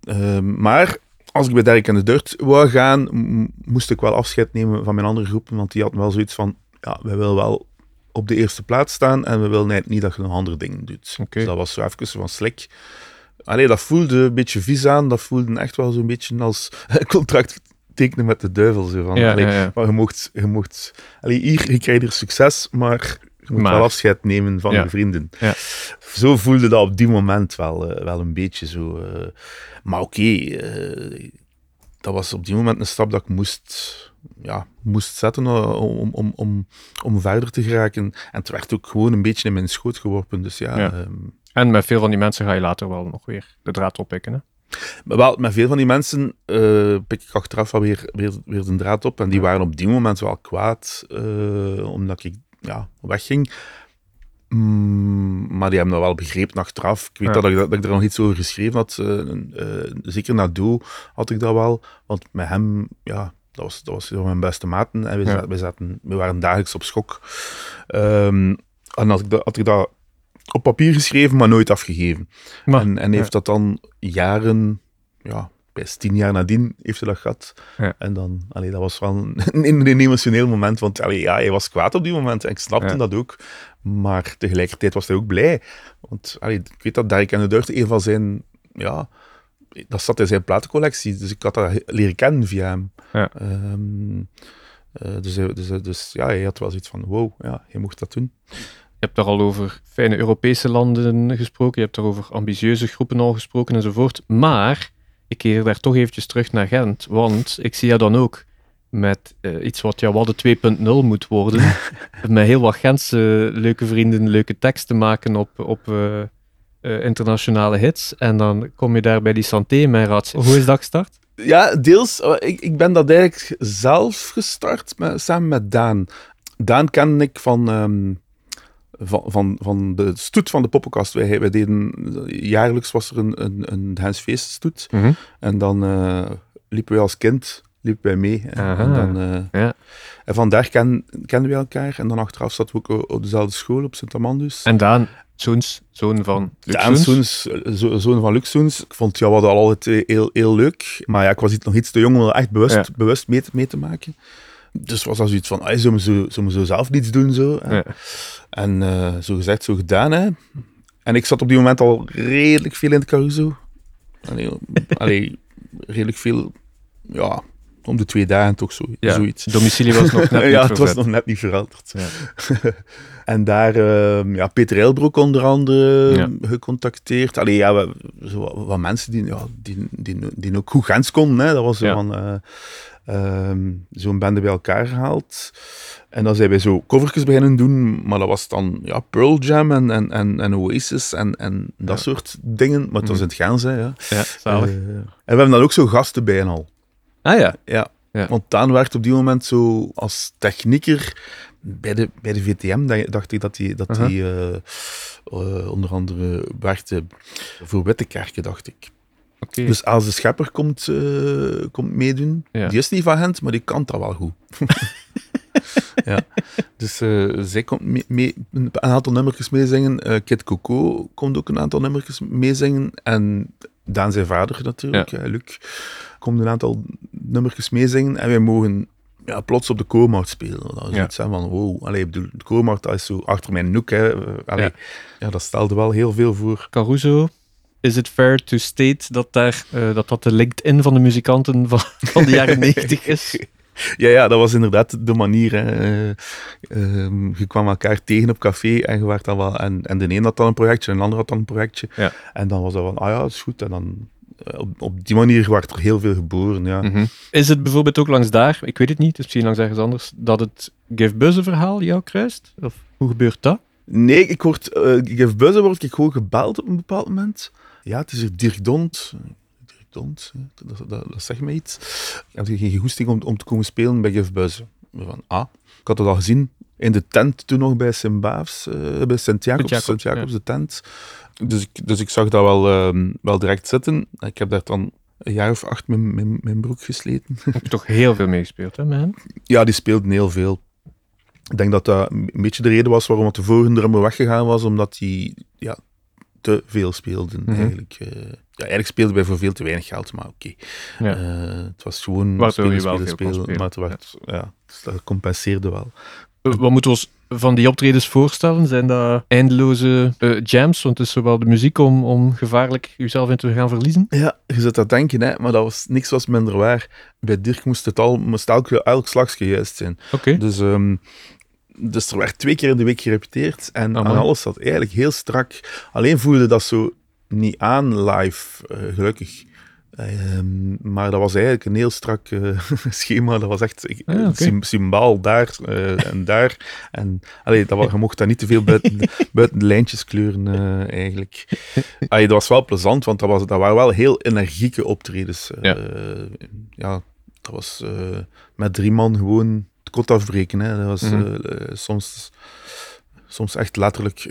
ehm, maar als ik bij Dirk en de Dirt wou gaan, moest ik wel afscheid nemen van mijn andere groepen. Want die hadden wel zoiets van... Ja, wij willen wel op de eerste plaats staan en we willen niet dat je nog andere dingen doet. Dus dat was zo even van slik. Allee, dat voelde een beetje vies aan. Dat voelde echt wel zo'n beetje als <laughs> contract tekenen met de duivel. Zo van, Ja, allee, ja, ja. Maar je mocht... Je mocht allee, hier, je krijgt hier succes, maar je moet Maar. wel afscheid nemen van je vrienden. Ja. Zo voelde dat op die moment wel, eh, wel een beetje zo. eh. maar oké, eh, dat was op die moment een stap dat ik moest, ja, moest zetten om, om, om, om verder te geraken. En het werd ook gewoon een beetje in mijn schoot geworpen. Dus ja, Ja. ehm, En met veel van die mensen ga je later wel nog weer de draad oppikken. Hè? Maar wel, met veel van die mensen eh, pik ik achteraf wel weer, weer, weer de draad op. En die waren op die moment wel kwaad, eh, omdat ik ja, wegging. Mm, maar die hebben dat wel begrepen achteraf. Ik weet Ja. dat, ik, dat ik er nog iets over geschreven had. eh, zeker na Doe had ik dat wel. Want met hem, ja, dat was, dat was mijn beste maten. En we, Ja. zaten, we, zaten, we waren dagelijks op schok. Ehm, en had ik, dat, had ik dat op papier geschreven, maar nooit afgegeven. Maar, En, en heeft dat dan jaren, ja, best tien jaar nadien heeft hij dat gehad. Ja. En dan, allee, dat was wel een, een, emotioneel moment, want allee, ja, hij was kwaad op die moment en ik snapte Ja. dat ook. Maar tegelijkertijd was hij ook blij. Want allee, ik weet dat Dirk en de Dirt een van zijn, ja, dat zat in zijn platencollectie, dus ik had dat leren kennen via hem. Ja. Ehm, eh, dus, dus, dus ja, hij had wel zoiets van, wow, ja, je mocht dat doen. Je hebt daar al over fijne Europese landen gesproken, je hebt daar over ambitieuze groepen al gesproken enzovoort. Maar ik keer daar toch eventjes terug naar Gent, want ik zie je dan ook met eh, iets wat ja, Wadden 2.0 moet worden. <laughs> met heel wat Gentse leuke vrienden leuke teksten maken op, op eh, eh, internationale hits. En dan kom je daar bij die Santé met Rats. Hoe is dat gestart? Ja, deels. Ik, ik ben dat eigenlijk zelf gestart met, samen met Daan. Daan kende ik van, ehm, van, van, van de stoet van de poppenkast. Wij, wij deden, jaarlijks was er een, een, een Hans Feest stoet. Mhm. En dan eh, liepen wij als kind liepen wij mee. En, dan, eh, Ja. en vandaar ken, kenden we elkaar. En dan achteraf zaten we ook op dezelfde school, op Sint-Amandus. En Daan, Soens, zoon van Luc Daan Soens. Soens, eh, zo- zoon van Luc Soens. Ik vond ja, hadden al altijd heel, heel leuk. Maar ja, ik was nog iets te jong om er echt bewust, Ja. bewust mee, te, mee te maken. Dus was dat zoiets van, ah, zullen, we zo, zullen we zo zelf niets doen? Zo? Ja. En eh, zo gezegd, zo gedaan. Hè. En ik zat op die moment al redelijk veel in het Caruso. Allee, <laughs> allee, redelijk veel, ja, om de twee dagen toch zo, Ja. zoiets. Domicilie was nog <laughs> net niet ja, het was nog net niet veranderd. Ja. <laughs> en daar, ehm, ja, Peter Eilbroek onder andere Ja. gecontacteerd. Allee, ja, we- zo wat, mensen die, ja, die, die, die ook goed Gens konden. Hè. Dat was zo van, eh, ehm, zo'n bende bij elkaar gehaald. En dan zijn wij zo covertjes beginnen doen, maar dat was dan ja, Pearl Jam en, en, en, en Oasis en, en dat Ja. soort dingen. Maar het was Mhm. in het Gens, hè, ja. Ja, zalig. Eh, en we hebben dan ook zo gasten bij en al. ah ja. Ja. Ja. Want Daan werkt op die moment zo als technieker bij de, bij de VTM. Da- Dacht ik dat hij dat hij, eh, eh, onder andere werkte voor Wittekerken, dacht ik. Dus als de schepper komt, eh, komt meedoen, Ja. die is niet van Gent, maar die kan dat wel goed. <laughs> ja. Dus eh, zij komt mee, mee- een aantal nummertjes meezingen. Eh Kid Coco komt ook een aantal nummertjes meezingen. En Daan zijn vader natuurlijk, Luc, komt een aantal nummertjes meezingen. En wij mogen ja, plots op de koormacht spelen. Dat is Ja. iets hè, van, wow, allee, de koormacht dat is zo achter mijn noek. Hè. Allee, Ja. ja. dat stelde wel heel veel voor. Caruso. Is it fair to state dat daar, eh, dat, dat de LinkedIn van de muzikanten van, van de jaren 90 is? <laughs> Ja, ja, dat was inderdaad de manier. Hè. Eh, ehm, je kwam elkaar tegen op café en je werd dan wel. En, en de een had dan een projectje en de ander had dan een projectje. Ja. En dan was dat van, ah ja, dat is goed. En dan eh, op, op die manier werd er heel veel geboren. Ja. Mhm. Is het bijvoorbeeld ook langs daar, ik weet het niet, het is misschien langs ergens anders, dat het Give Buzz verhaal jou kruist? Of hoe gebeurt dat? Nee, ik word, eh ik buzzen, word ik gewoon gebeld op een bepaald moment. Ja, het is er Dirk Dont. Dirk Dont, dat, dat, dat zegt mij iets. Ik had geen goesting om, om te komen spelen bij Give Buzzen. Van, ah, ik had het al gezien in de tent toen nog bij Sint-Baafs, eh, bij Sint-Jacobs, Sint-Jacobs, Sint-Jacobs, de tent. Dus ik, dus ik zag dat wel, ehm, wel direct zitten. Ik heb daar dan een jaar of acht mijn, mijn, mijn broek gesleten. Heb toch heel veel meegespeeld, hè, hen? Ja, die speelden heel veel. Ik denk dat dat een beetje de reden was waarom het de vorige drummer weggegaan was, omdat hij ja, te veel speelden. Mhm. eigenlijk, eh, ja, eigenlijk speelden wij voor veel te weinig geld, maar oké. Ja. Eh, het was gewoon Waardoor spelen, je wel spelen, maar het werd, ja. dus dat compenseerde wel. Eh, Wat moeten we ons van die optredens voorstellen? Zijn dat eindeloze jams? Want het is zowel de muziek om, om gevaarlijk jezelf in te gaan verliezen. Ja, je zit dat denken, hè, maar dat was, niks was minder waar. Bij Dirk moest het al, moest elk, elk slagje juist zijn. Oké. Dus, ehm, dus er werd twee keer in de week gerepeteerd en, Amai. en alles zat eigenlijk heel strak. Alleen voelde dat zo niet aan live, eh, gelukkig. Ehm, maar dat was eigenlijk een heel strak eh, <laughs> schema. Dat was echt ik- Ah, symbaal daar eh, en daar. En allee, dat, wa- je mocht daar niet te veel buiten, <laughs> buiten de lijntjes kleuren, eigenlijk. Allee, dat was wel plezant, want dat, was, dat waren wel heel energieke optredens. Ja. ja, dat was met drie man gewoon kot afbreken. Hè. Dat was Mhm. eh, eh, soms, soms echt letterlijk.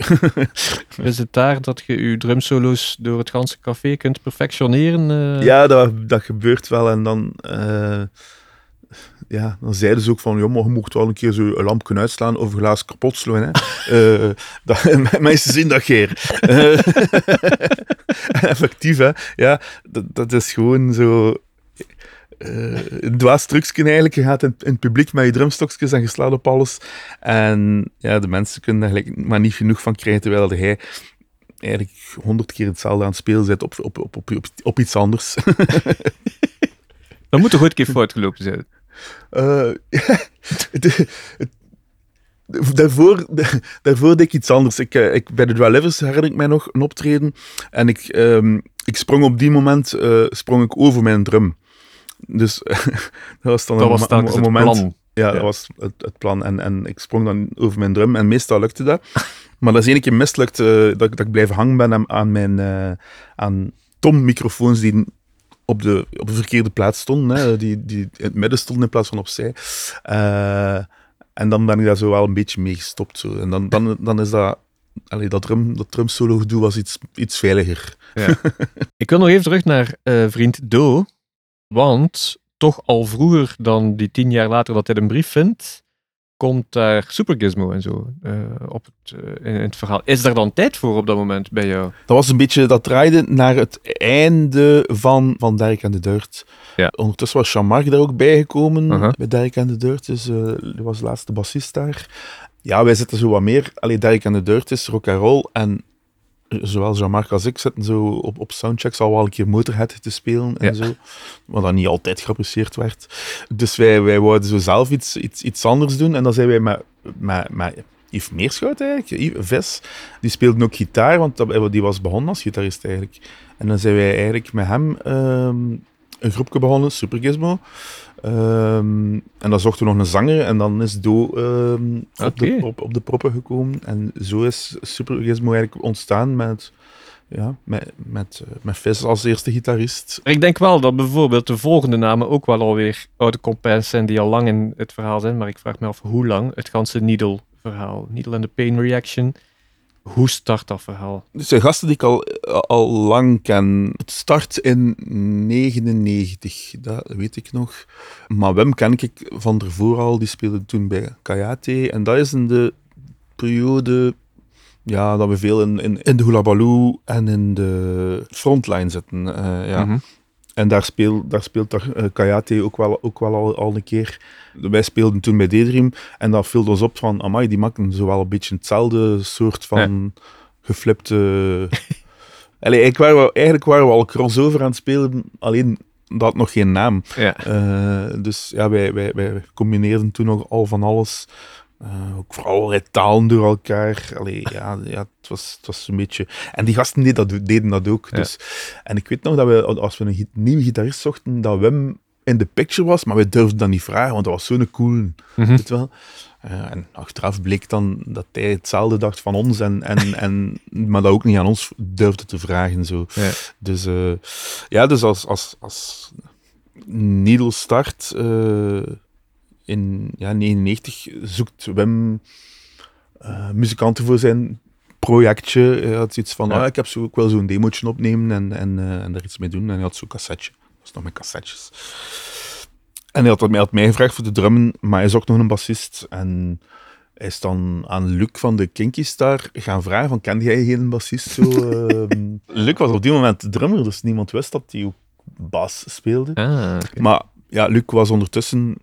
<laughs> Is het daar dat je je drumsolo's door het ganse café kunt perfectioneren? eh? ja, dat, dat gebeurt wel. En dan, eh, ja, dan zeiden ze ook van, ja, maar je mocht wel een keer zo een lamp kunnen uitslaan of een glaas kapot slaan. Hè. <laughs> Eh, dat, <laughs> mensen zien dat geer. Effectief, hè. Ja, dat, dat is gewoon zo... eh een dwaas trucje eigenlijk. Je gaat in, in het publiek met je drumstokjes en je slaat op alles. En ja, de mensen kunnen eigenlijk maar niet genoeg van krijgen, terwijl hij eigenlijk honderd keer hetzelfde aan het spelen zit op, op, op, op, op, op iets anders. <laughs> Dat moet toch ooit een keer fout gelopen zijn? Eh, <laughs> de- het- daarvoor, daarvoor deed ik iets anders. Ik, eh, ik, bij de Dry Livers herinner ik mij nog een optreden. En ik, ehm, ik sprong op die moment eh, sprong ik over mijn drum. Dus <laughs> dat was dan Dat een, was een moment. plan. Ja, Ja. dat was het, het plan. En, en ik sprong dan over mijn drum en meestal lukte dat. <laughs> Maar dat is één keer mislukt eh, dat, ik- dat ik blijf hangen ben aan, aan mijn eh, aan tom-microfoons die op de, op de verkeerde plaats stonden. Hè, die, die in het midden stonden in plaats van opzij. Uh, en dan ben ik daar zo wel een beetje mee gestopt. Zo. En dan, dan, dan is dat... Allee, dat drum, dat drum solo gedoe was iets, iets veiliger. Ja. <laughs> ik wil nog even terug naar uh, vriend Do. Want toch al vroeger dan die tien jaar later dat hij een brief vindt, komt daar Super Gizmo en zo uh, op het, uh, in, in, het verhaal. Is daar dan tijd voor op dat moment bij jou? Dat was een beetje, dat draaide naar het einde van, van Dirk en de Dirt. Ja. Ondertussen was Jean-Marc daar ook bijgekomen uh -huh. bij Dirk en de Dirt, dus die was de laatste bassist daar. Ja, wij zitten zo wat meer, alleen Dirk en de Dirt is rock and roll en zowel Jean-Marc als ik zitten zo op, op soundchecks al wel een keer Motorhead te spelen en ja. zo. Wat dan niet altijd geapprecieerd werd. Dus wij, wij wouden zo zelf iets, iets, iets anders doen. En dan zijn wij met, met, met Yves Meerschout eigenlijk, Yves Ves, die speelde ook gitaar, want dat, die was begonnen als gitarist eigenlijk. En dan zijn wij eigenlijk met hem um, een groepje begonnen, Super Gizmo. Um, en dan zochten we nog een zanger en dan is Do um, okay. op, de, op, op, de proppen gekomen. En zo is Super Gizmo eigenlijk ontstaan met, ja, met, met, met Fizz als eerste gitarist. Ik denk wel dat bijvoorbeeld de volgende namen ook wel alweer oude compens zijn die al lang in het verhaal zijn. Maar ik vraag me af hoe lang het ganse Needle verhaal, Needle and the Pain Reaction, hoe start dat verhaal? Het zijn gasten die ik al, al lang ken. Het start in 99, dat weet ik nog. Maar Wim ken ik van ervoor al, die speelde toen bij Kayate. En dat is in de periode ja, dat we veel in, in, in de Hula Baloo en in de frontline zitten. Uh, ja. Mm -hmm. En daar, speel, daar speelt daar, uh, Kayate ook wel, ook wel al, al een keer. Wij speelden toen bij Daydream en dat viel ons op van, amai, die maken zowel een beetje hetzelfde soort van ja. geflipte... <laughs> Allee, eigenlijk, waren we, eigenlijk waren we al crossover aan het spelen, alleen dat had nog geen naam. Ja. Uh, dus ja, wij, wij, wij combineerden toen nog al van alles. Uh, ook vooral talen door elkaar. Allee, ja, ja het, was, het was een beetje... En die gasten deden dat, deden dat ook. Ja. Dus. En ik weet nog dat we, als we een nieuwe gitarist zochten, dat Wim in de picture was, maar we durfden dat niet vragen, want dat was zo'n cool. Mm -hmm. weet wel? Uh, en achteraf bleek dan dat hij hetzelfde dacht van ons, en, en, <laughs> en, maar dat ook niet aan ons durfde te vragen. Zo. Ja. Dus, uh, ja, dus als, als, als Needle start... Uh, in ja, 99 zoekt Wim uh, muzikanten voor zijn projectje. Hij had iets van, ja. ah, ik heb zo ook wel zo'n demootje opnemen en, en, uh, en daar iets mee doen. En hij had zo'n cassetje. Dat was nog met cassettes. En hij had, mij, had mij gevraagd voor de drummen, maar hij zocht nog een bassist. En hij is dan aan Luc van de Kinky Star gaan vragen van, kende jij geen bassist? Zo, uh, <laughs> Luc was op die moment de drummer, dus niemand wist dat hij ook bas speelde. Ah, okay. Maar ja, Luc was ondertussen,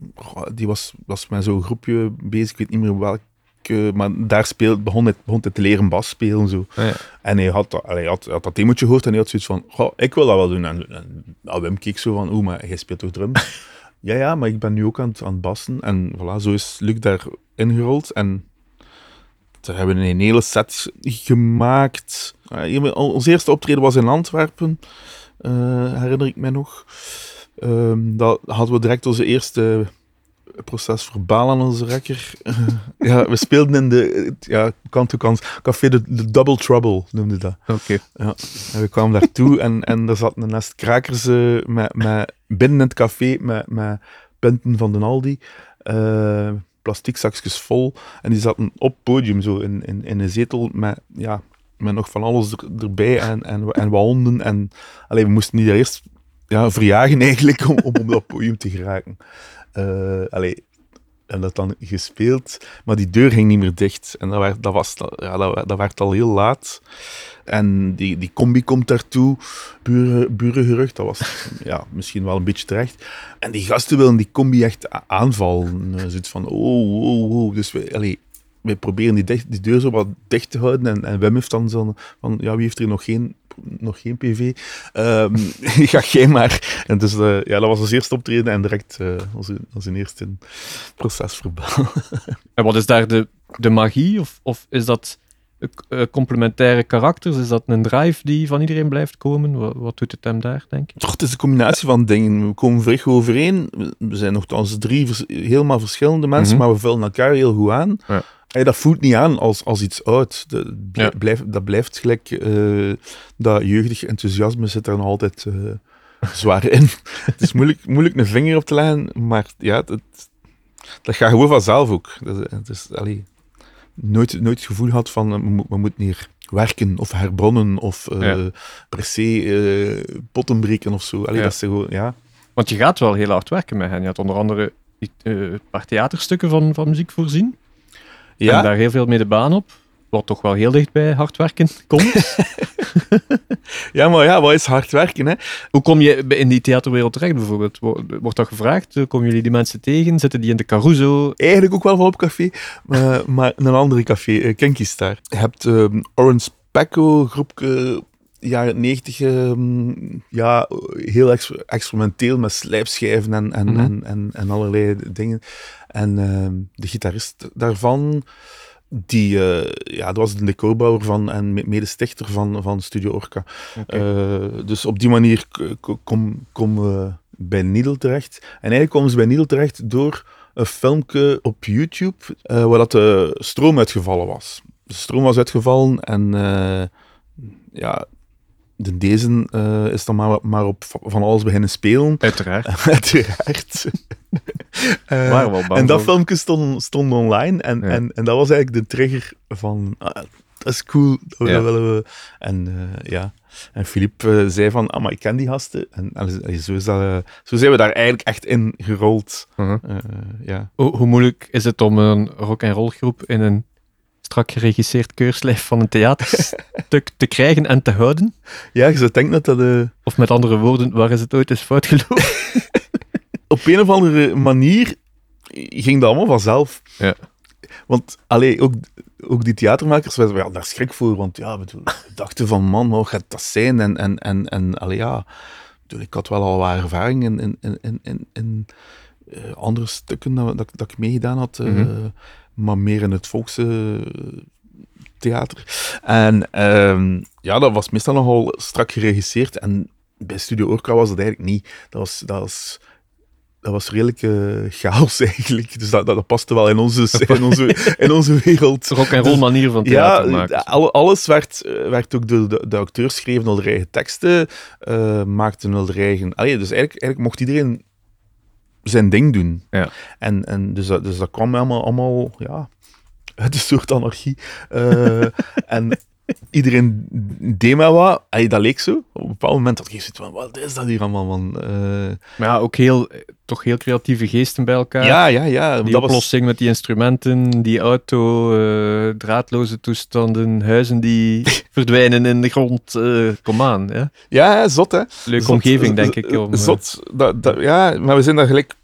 die was, was met zo'n groepje bezig, ik weet niet meer welke, maar daar speelt, begon, hij, begon hij te leren bas spelen. Zo. Ah, ja. En hij had, hij, had, hij had dat demootje gehoord en hij had zoiets van, goh, ik wil dat wel doen. En, en Wim keek zo van, oeh, maar jij speelt toch drum? <laughs> ja, ja, maar ik ben nu ook aan het, aan het bassen. En voilà, zo is Luc daar ingerold en daar hebben we een hele set gemaakt. Ons eerste optreden was in Antwerpen, uh, herinner ik mij nog. Um, dat hadden we direct onze eerste proces verbaal aan onze rekker. <laughs> ja, we speelden in de ja, kant to kant café de, de, Double Trouble noemde dat. Oké. Okay. Ja, en we kwamen daartoe en, en er zat een nest krakers uh, met, met, binnen het café met, met punten van de Aldi. Uh, plastic zakjes vol. En die zaten op podium zo in, in, in een zetel met, ja, met nog van alles er, erbij en, en, en wat honden. En alleen we moesten niet eerst ja, verjagen eigenlijk om, om op dat podium te geraken. Uh, en dat dan gespeeld, maar die deur ging niet meer dicht. En dat werd, dat was, ja, dat, dat werd al heel laat. En die, die combi komt daartoe, buren, burengerucht, dat was ja, misschien wel een beetje terecht. En die gasten willen die combi echt aanvallen. Zoiets van, oh, oh, oh. Dus we, wij proberen die, dicht, die deur zo wat dicht te houden. En, en Wim heeft dan zo van, ja, wie heeft er nog geen nog geen PV. Um, ga jij maar. En dus uh, ja, dat was ons eerste optreden en direct uh, als, als een eerste procesverbaal. <laughs> en wat is daar de, de magie? Of, of is dat uh, complementaire karakters? Is dat een drive die van iedereen blijft komen? Wat, wat doet het hem daar, denk je? Toch, het is een combinatie van dingen. We komen vrij overeen. We zijn nogthans drie vers helemaal verschillende mensen, mm -hmm. maar we vullen elkaar heel goed aan. Ja. Hey, dat voelt niet aan als, als iets oud. Dat, ja. dat blijft gelijk, uh, dat jeugdig enthousiasme zit er nog altijd uh, zwaar in. <laughs> het is moeilijk, moeilijk een vinger op te leggen, maar ja, het, dat gaat gewoon vanzelf ook. Dat, het is, allee, nooit, nooit het gevoel gehad van, we, we moeten hier werken of herbronnen of uh, ja. per se potten breken of zo. Allee, ja. dat is gewoon, ja. Want je gaat wel heel hard werken met hen. Je had onder andere een paar theaterstukken van, van muziek voorzien. Ja. En daar heel veel mee de baan op. Wat toch wel heel dicht bij hard werken komt. <laughs> ja, maar ja, wat is hard werken? Hè? Hoe kom je in die theaterwereld terecht bijvoorbeeld? Wordt dat gevraagd? Komen jullie die mensen tegen? Zitten die in de Caruso? Eigenlijk ook wel van op café, maar, <laughs> maar een andere café, uh, Kinky Star. Je hebt um, Orange Pecco, groepje jaren 90, um, ja, heel ex experimenteel met slijpschijven en, en, mm -hmm. en, en, en, allerlei dingen. En uh, de gitarist daarvan, die, uh, ja, dat was de decorbouwer van en medestichter van, van Studio Orca. Okay. Uh, dus op die manier komen kom we bij Needle terecht. En eigenlijk komen ze bij Needle terecht door een filmpje op YouTube uh, waar dat de stroom uitgevallen was. De stroom was uitgevallen en ja, de deze uh, is dan maar, maar op van alles beginnen spelen. Uiteraard. <laughs> Uiteraard. <laughs> uh, en dat filmpje stond, stond online en, ja. en, en dat was eigenlijk de trigger van ah, dat is cool, dat, ja. willen we. En uh, ja, en Philippe zei van, ah, maar ik ken die gasten. En, en zo, is dat, zo zijn we daar eigenlijk echt in gerold. -huh. ja. Hoe, hoe moeilijk is het om een rock-and-roll groep in een strak geregisseerd keurslijf van een theaterstuk te krijgen en te houden. Ja, je zou denken dat dat... Uh... Of met andere woorden, waar is het ooit eens fout gelopen? <laughs> <laughs> Op een of andere manier ging dat allemaal vanzelf. Ja. Want, allee, ook, ook die theatermakers waren ja, daar schrik voor, want ja, we dachten van, man, hoe gaat dat zijn? En, en, en, en allee, ja, ik had wel al wat ervaring in, in, in, in, in uh, andere stukken dat, dat, dat, ik meegedaan had. Uh, mm -hmm maar meer in het volkse theater. En um, ja, dat was meestal nogal strak geregisseerd. En bij Studio Orca was dat eigenlijk niet. Dat was, dat was, dat was redelijk uh, <laughs> chaos eigenlijk. Dus dat, dat, paste wel in onze, <laughs> in onze, in onze wereld. Rock en roll manier van theater ja, maken. alles werd, werd ook door de, de acteurs schreven al de eigen teksten, uh, maakten al de eigen... Allee, dus eigenlijk, eigenlijk mocht iedereen zijn ding doen. Ja. En, en dus, dat, dus dat kwam allemaal, allemaal ja, uit een soort anarchie. Uh, <laughs> en iedereen deed maar wat. Ay, dat leek zo. Op een bepaald moment had ik zoiets van, wat is dat hier allemaal, man? Uh, maar ja, ook heel, toch heel creatieve geesten bij elkaar. Ja, ja, ja. Die dat oplossing was... met die instrumenten, die auto, uh, draadloze toestanden, huizen die <laughs> verdwijnen in de grond. Uh, kom aan, ja. Ja, zot, hè. Leuke zot, omgeving, denk ik. Om, zot. Dat, dat, ja, maar we zijn daar gelijk...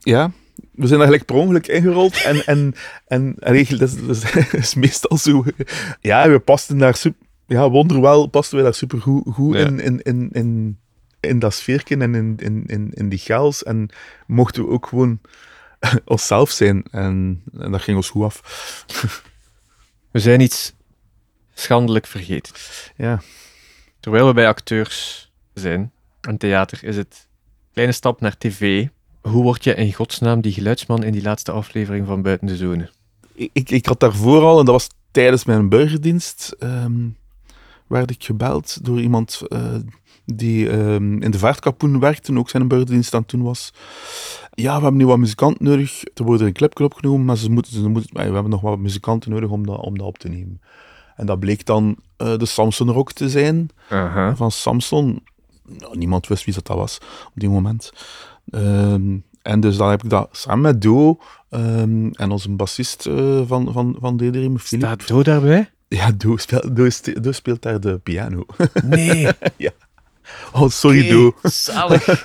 Ja, we zijn daar gelijk per ongeluk ingerold. En, en, en, en dat, is, <laughs> dat is meestal zo. Ja, we pasten daar super. Ja, wonderwel pasten we daar super goed, goed ja. in, in, in, in, in dat sfeerken en in, in, in, in die chaos. En mochten we ook gewoon <laughs> onszelf zijn. En, en dat ging ons goed af. <laughs> We zijn iets schandelijk vergeten. Ja. Terwijl we bij acteurs zijn, en theater, is het kleine stap naar tv hoe word je in godsnaam die geluidsman in die laatste aflevering van Buiten de Zone? Ik, ik had daarvoor al, en dat was tijdens mijn burgerdienst, um, werd ik gebeld door iemand uh, die um, in de vaartkapoen werkte en ook zijn burgerdienst aan toen was. Ja, we hebben nu wat muzikanten nodig. Er wordt een clipje opgenomen, maar ze moeten, ze moeten, we hebben nog wat muzikanten nodig om dat, om dat op te nemen. En dat bleek dan uh, de Samson Rock te zijn, uh -huh. van Samson. Nou, niemand wist wie dat was op die moment. Um, en dus dan heb ik dat samen met Do um, en onze bassist uh, van, van, van Dedirim, Philip. Staat Do daarbij? Ja, Do speelt, speelt daar de piano. Nee. <laughs> ja. Oh, sorry okay, Do. Zalig.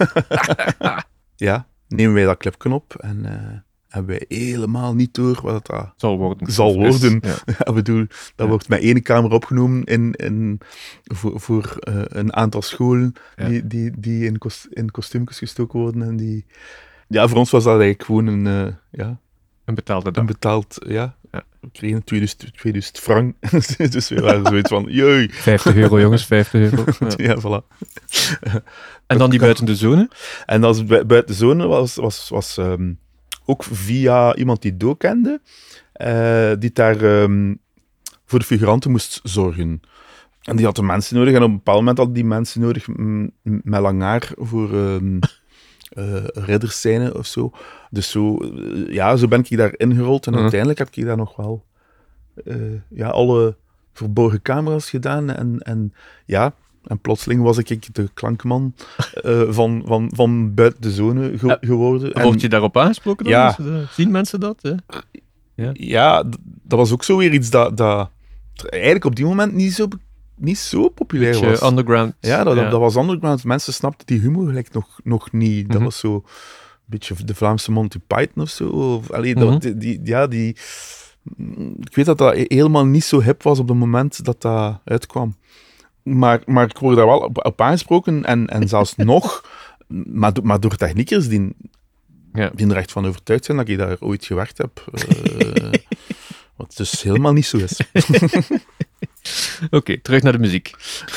<laughs> ja, nemen wij dat clipje op en uh, hebben wij helemaal niet door wat dat zal worden. Zal worden. Ja. <laughs> ja bedoel, dat ja. wordt met één kamer opgenomen in, in, voor, voor uh, een aantal scholen ja. die, die, die in, kost, in kostuumjes gestoken worden en die ja, voor ons was dat eigenlijk gewoon een, uh, ja, een betaalde dag. Een betaald, ja. ja. We kregen 2000, 2000 frank. <laughs> dus we waren zoiets van, jee. 50 euro, jongens, 50 euro. <laughs> Ja, ja voilà. en dan die buiten de zone? En dat buiten de zone was, was, was um, ook via iemand die Do kende, uh, die daar um, voor de figuranten moest zorgen. En die hadden mensen nodig. En op een bepaald moment hadden die mensen nodig met lang haar voor <laughs> um, uh, of zo. Dus zo, uh, ja, zo ben ik daar ingerold. En Mhm. uiteindelijk heb ik daar nog wel eh, ja, alle verborgen camera's gedaan. En, en ja, en plotseling was ik de klankman eh, van, van, van buiten de zone ge- Ja. geworden. En- Word je daarop aangesproken dan? Ja. Eh, Zien mensen dat? hè? ja, d- dat was ook zo weer iets dat, dat eigenlijk op die moment niet zo, niet zo populair Beetje was. underground. Ja, dat, dat was underground. Mensen snapten die humor gelijk nog, nog niet. Dat Mhm. was zo een beetje de Vlaamse Monty Python of zo. Of, allee, dat, Mhm. die, die- ja, die... mm, Ik weet dat dat helemaal niet zo hip was op het moment dat dat uitkwam. Maar, maar ik word daar wel op, op aangesproken en, en zelfs <laughs> nog, maar, maar door techniekers die, Ja. die er echt van overtuigd zijn dat ik daar ooit gewerkt heb. eh, <laughs> wat dus helemaal niet zo is. <laughs> Oké, terug naar de muziek.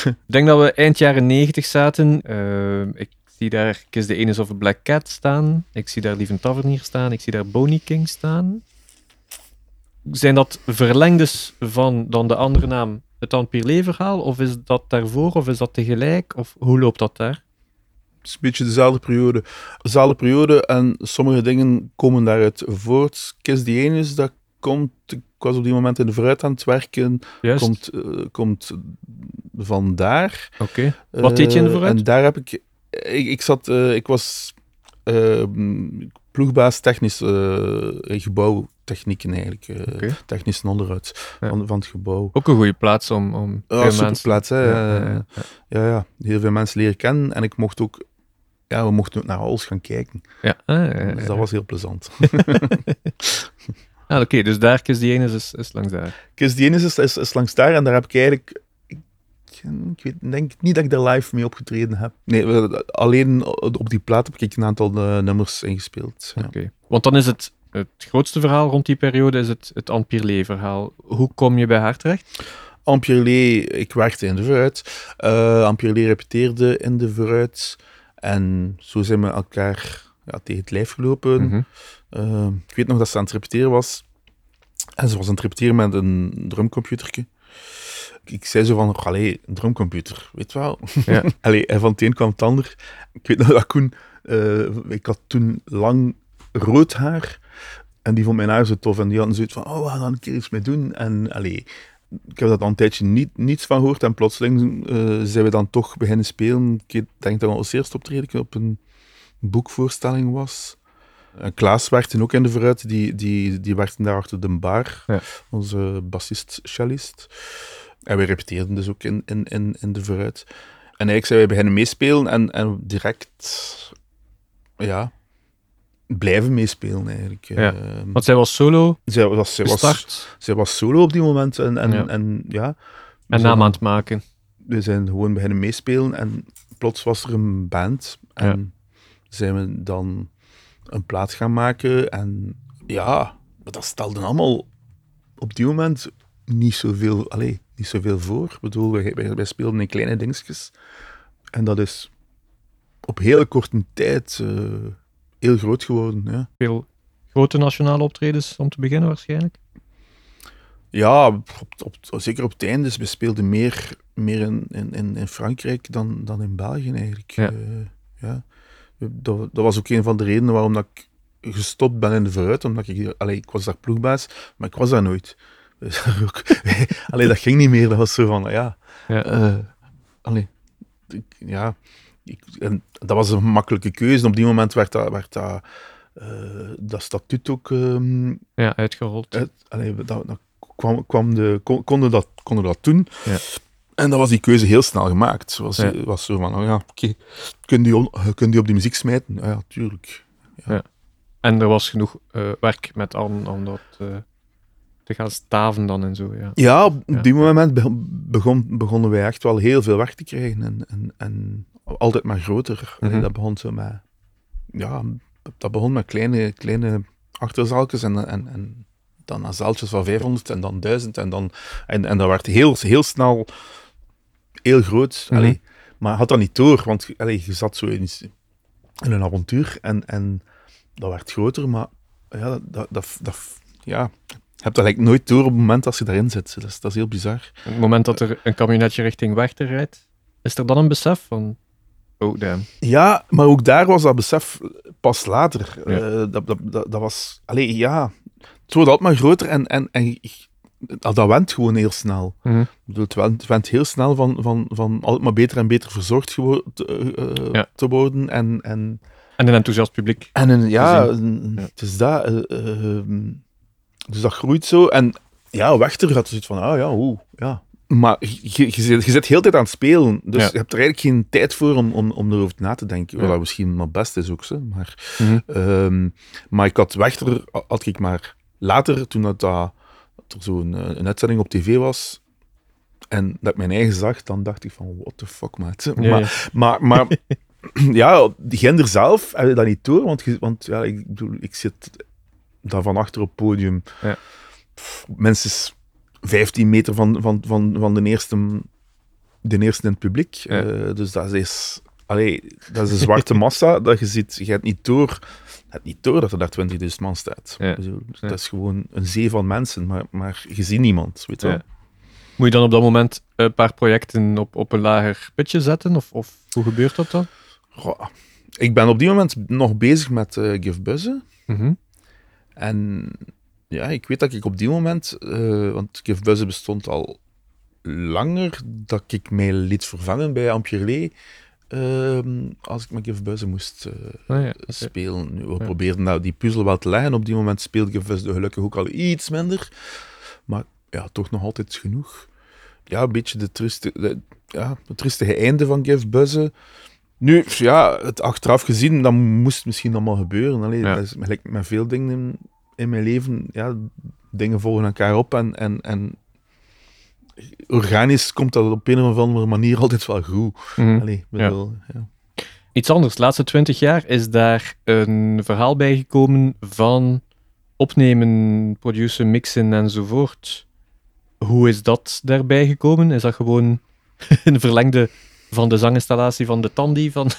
Ik denk dat we eind jaren 90 zaten. Eh, ik zie daar Kiss the Anus of a Black Cat staan. Ik zie daar Lieven Tavernier staan. Ik zie daar Boney King staan. Zijn dat verlengdes van dan de andere naam, het Empire-verhaal? Of is dat daarvoor? Of is dat tegelijk? Of hoe loopt dat daar? Het is een beetje dezelfde periode. Dezelfde periode en sommige dingen komen daaruit voort. Kiss the Anus, dat komt... Ik was op die moment in de vooruit aan het werken. Juist. Komt, eh, komt vandaar. Oké. Wat deed je in de Eh, vooruit? En daar heb ik... Ik, ik zat... eh, ik was ploegbaas technisch eh, gebouwtechnieken eigenlijk. eh, Oké. Technisch onderhoud Ja. van, van het gebouw. Ook een goede plaats om, om Ja, mensen... superplaats, hè. Ja, ja, ja. Ja, ja, heel veel mensen leren kennen. En ik mocht ook... Ja, we mochten ook naar alles gaan kijken. Ja, ah, ja, ja, Dus ja. dat was heel plezant. <laughs> Ah, Oké, dus daar Anus is, is langs daar. Anus is, is, is langs daar en daar heb ik eigenlijk... Ik, ik weet, denk niet dat ik daar live mee opgetreden heb. Nee, alleen op die plaat heb ik een aantal eh, nummers ingespeeld. Ja. Oké. Want dan is het, het grootste verhaal rond die periode is het, het Empire-verhaal. Hoe kom je bij haar terecht? Ampierlee, ik werkte in de vooruit. Ampierlee repeteerde in de vooruit. En zo zijn we elkaar ja, tegen het lijf gelopen. Mhm. Eh, ik weet nog dat ze aan het repeteren was. En ze was aan het repeteren met een drumcomputertje. Ik, zei zo van, allee, een drumcomputer, weet je wel. Ja. <laughs> allee, en van het een kwam het ander. Ik weet nog dat Koen, eh, ik had toen lang rood haar. En die vond mijn haar zo tof. En die hadden zoiets van, oh, we gaan daar een keer iets mee doen. En allee, ik heb dat al een tijdje niet, niets van gehoord. En plotseling eh, zijn we dan toch beginnen spelen. Ik denk dat we als eerste optreden op een boekvoorstelling was. En Klaas werkte ook in de vooruit, die, die, die werkte daar achter de bar, Ja. onze bassist-cellist. En we repeteerden dus ook in, in, in, in de vooruit. En eigenlijk zijn wij beginnen meespelen en, en direct, ja, blijven meespelen eigenlijk. Ja. Eh, Want zij was solo zij, was, zij, was, zij was solo op die moment en, en, Ja. en ja. en naam aan het maken. we zijn gewoon beginnen meespelen en plots was er een band en zijn we dan een plaat gaan maken en ja, dat stelde allemaal op die moment niet zoveel, allee, niet zoveel voor. Ik bedoel, wij, wij, wij speelden in kleine dingetjes en dat is op hele korte tijd eh, heel groot geworden. Ja. Veel grote nationale optredens om te beginnen waarschijnlijk. Ja, op, op, zeker op het einde. Dus we speelden meer, meer in, in, in Frankrijk dan, dan in België eigenlijk. Ja. Eh, ja. Dat, dat was ook een van de redenen waarom dat ik gestopt ben in de vooruit. Omdat ik, allee, ik was daar ploegbaas, maar ik was daar nooit. <laughs> Dus ook, <laughs> allee, dat ging niet meer. Dat was zo van, ja... Ja. eh, allee, ik- ja, ik, en dat was een makkelijke keuze. Op die moment werd dat, werd dat, eh, dat statuut ook... ehm, Ja, uitgerold. allee, dat, dat kwam, kwam de, kon, konden, dat, konden dat doen. Ja. En dan was die keuze heel snel gemaakt. Was, Ja. was zo van, oh ja, oké, kun, die on- kun die op die muziek smijten? Ja, ja, tuurlijk. En er was genoeg eh, werk met Anne om dat eh, te gaan staven dan en zo. Ja. Ja, op Ja. die moment be- begon, begonnen wij echt wel heel veel werk te krijgen. En, en, en altijd maar groter. Mhm. dat begon zo met... Ja, dat begon met kleine, kleine achterzaaltjes en, en, en dan naar zaaltjes van 500 en dan 1000 en dan... En, en dat werd heel, heel snel heel groot. Allee, maar had dat niet door, want allee, je zat zo in, in een avontuur en, en dat werd groter, maar ja, dat, dat, dat, ja, hebt dat eigenlijk nooit door op het moment dat je daarin zit. Dat is, dat is heel bizar. Op het moment dat er een kabinetje richting Werchter rijdt, is er dan een besef van... Oh, damn. Ja, maar ook daar was dat besef pas later. Ja. Eh, dat, dat, dat, dat was... Allee, ja... Het wordt altijd maar groter en, en, en dat dat went gewoon heel snel. Bedoel, het went, het went heel snel van, van, van altijd maar beter en beter verzorgd eh, Ja. te worden. En, en, En een enthousiast publiek. en een, ja, Gezien. een- Ja. het is dat. eh, eh, dus dat groeit zo. En ja, Wechter had zoiets van, ah ja, oeh, ja. Maar je, je, zit, je zit heel de tijd aan het spelen. Dus Ja. je hebt er eigenlijk geen tijd voor om, om, om erover na te denken. Wat Ja. misschien maar best is ook. Zo. Maar, Mhm. ehm, maar ik had Wechter, had ik maar later, toen dat, dat, dat er zo'n eh, een uitzending op tv was, en dat ik mijn eigen zag, dan dacht ik van, what the fuck, maat. Maar, ja. maar, maar <clears throat> ja, die gender zelf heb je dat niet door, want, want ja, ik, bedoel, ik zit daar van achter op het podium. Ja. Pff, Minstens 15 meter van, van, van, van de, eerste, de eerste in het publiek. Ja. Eh, dus dat is, allee, dat is een zwarte <laughs> massa dat je ziet. Je hebt niet door, hebt niet door dat er daar 20.000 man staat. Ja. Ja. Dat is gewoon een zee van mensen, maar, maar je ziet niemand. Weet wel. Moet je dan op dat moment een paar projecten op, op een lager pitje zetten? Of, of hoe gebeurt dat dan? Goh, ik ben op die moment nog bezig met eh Give Buzzen. Mhm. En ja, ik weet dat ik op die moment, eh, want Give Buzzen bestond al langer, dat ik mij liet vervangen bij Ampierlé. ehm, als ik met Give Buzzen moest eh, Ah, ja, spelen. Nu, we Ja. probeerden nou die puzzel wel te leggen. Op die moment speelde Buzzen gelukkig ook al iets minder. Maar ja, toch nog altijd genoeg. Ja, een beetje de, trieste, de, ja, het triestige einde van Give Buzzen. Nu, ja, het achteraf gezien, dat moest misschien allemaal gebeuren. Allee, Ja. dat is gelijk met veel dingen in, mijn leven. Ja, dingen volgen elkaar op en, en, en organisch komt dat op een of andere manier altijd wel goed. Mhm. Allee, bedoel, ja. Iets anders. De laatste twintig jaar is daar een verhaal bijgekomen van opnemen, produceren, mixen enzovoort. Hoe is dat daarbij gekomen? Is dat gewoon <laughs> een verlengde van de zanginstallatie van de Tandy van,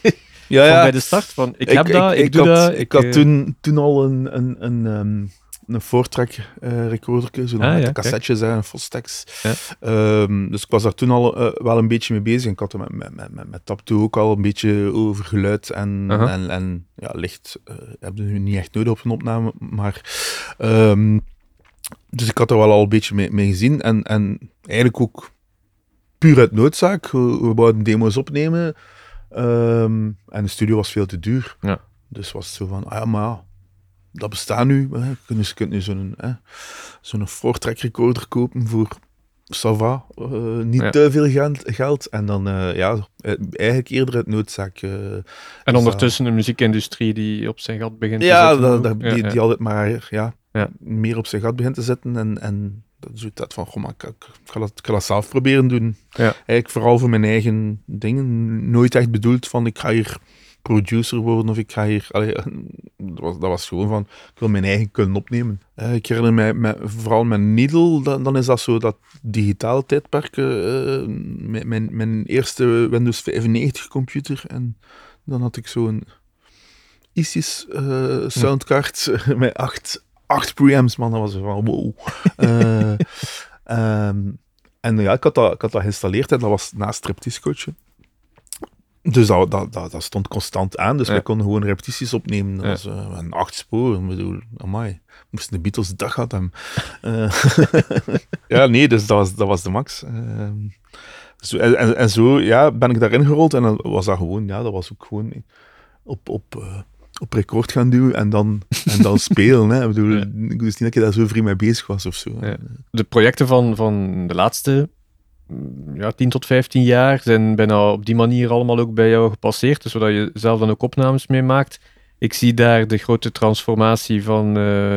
<laughs> Ja, van bij de start? Van, ik, heb dat, ik, doe had, dat. Ik, had eh, toen, toen al een, een, een, ehm, een Voortrack eh recorder, zo Ah, met ja, kijk. cassettes en een Fostex. Ja. Ehm, dus ik was daar toen al eh, wel een beetje mee bezig. Ik had er met, met, met, met, met Taptoe ook al een beetje over geluid en, en, en ja, licht uh, heb je nu niet echt nodig op een opname, maar... ehm, dus ik had er wel al een beetje mee, mee gezien en, en eigenlijk ook puur uit noodzaak. We, we wouden demo's opnemen ehm, en de studio was veel te duur. Ja. Dus was het zo van, ah ja, maar ja, dat bestaat nu. Hè. Je kunt, je kunt nu zo'n zo'n recorder kopen voor Sava, uh, niet Ja. te veel geld, geld. En dan, uh, ja, eigenlijk eerder uit noodzaak. Uh, En ondertussen een muziekindustrie die op zijn gat begint ja, te zetten. dat, dat, die, ja, die altijd maar ja, Ja. meer op zijn gat begint te zetten. En, en ook dat van, goh, maar ik, ga dat, ik ga dat zelf proberen doen. Ja. Eigenlijk vooral voor mijn eigen dingen. Nooit echt bedoeld van, ik ga hier producer worden of ik ga hier... Allee, <laughs> dat, was, dat was gewoon van, ik wil mijn eigen kunnen opnemen. Uh, ik herinner mij, met, vooral met Needle, dan, dan is dat zo dat digitale tijdperk. Uh, mijn, mijn, mijn eerste Windows 95 computer. En dan had ik zo'n ISIS uh, soundcard <laughs> met acht, acht preamps, man. Dat was van wow. uh, um, <laughs> en ja, ik had, dat, ik had dat geïnstalleerd en dat was naast Striptease-coach. Dus dat, dat, dat, dat, stond constant aan, dus Ja. we konden gewoon repetities opnemen. Dat was uh, een acht sporen, ik bedoel, amai. Moesten de Beatles dag had hem. Uh, ja, nee, dus dat was, dat was de max. Zo, en, en, en, zo ja, ben ik daarin gerold en dan was dat gewoon, ja, dat was ook gewoon op, op, uh, op record gaan duwen en dan, en dan <laughs> spelen. Hè. Ik bedoel, Ja. ik wist niet dat je daar zo vrij mee bezig was of zo. Ja. De projecten van, van de laatste mm, ja, 10 tot 15 jaar zijn bijna op die manier allemaal ook bij jou gepasseerd, dus zodat je zelf dan ook opnames mee maakt. Ik zie daar de grote transformatie van, uh,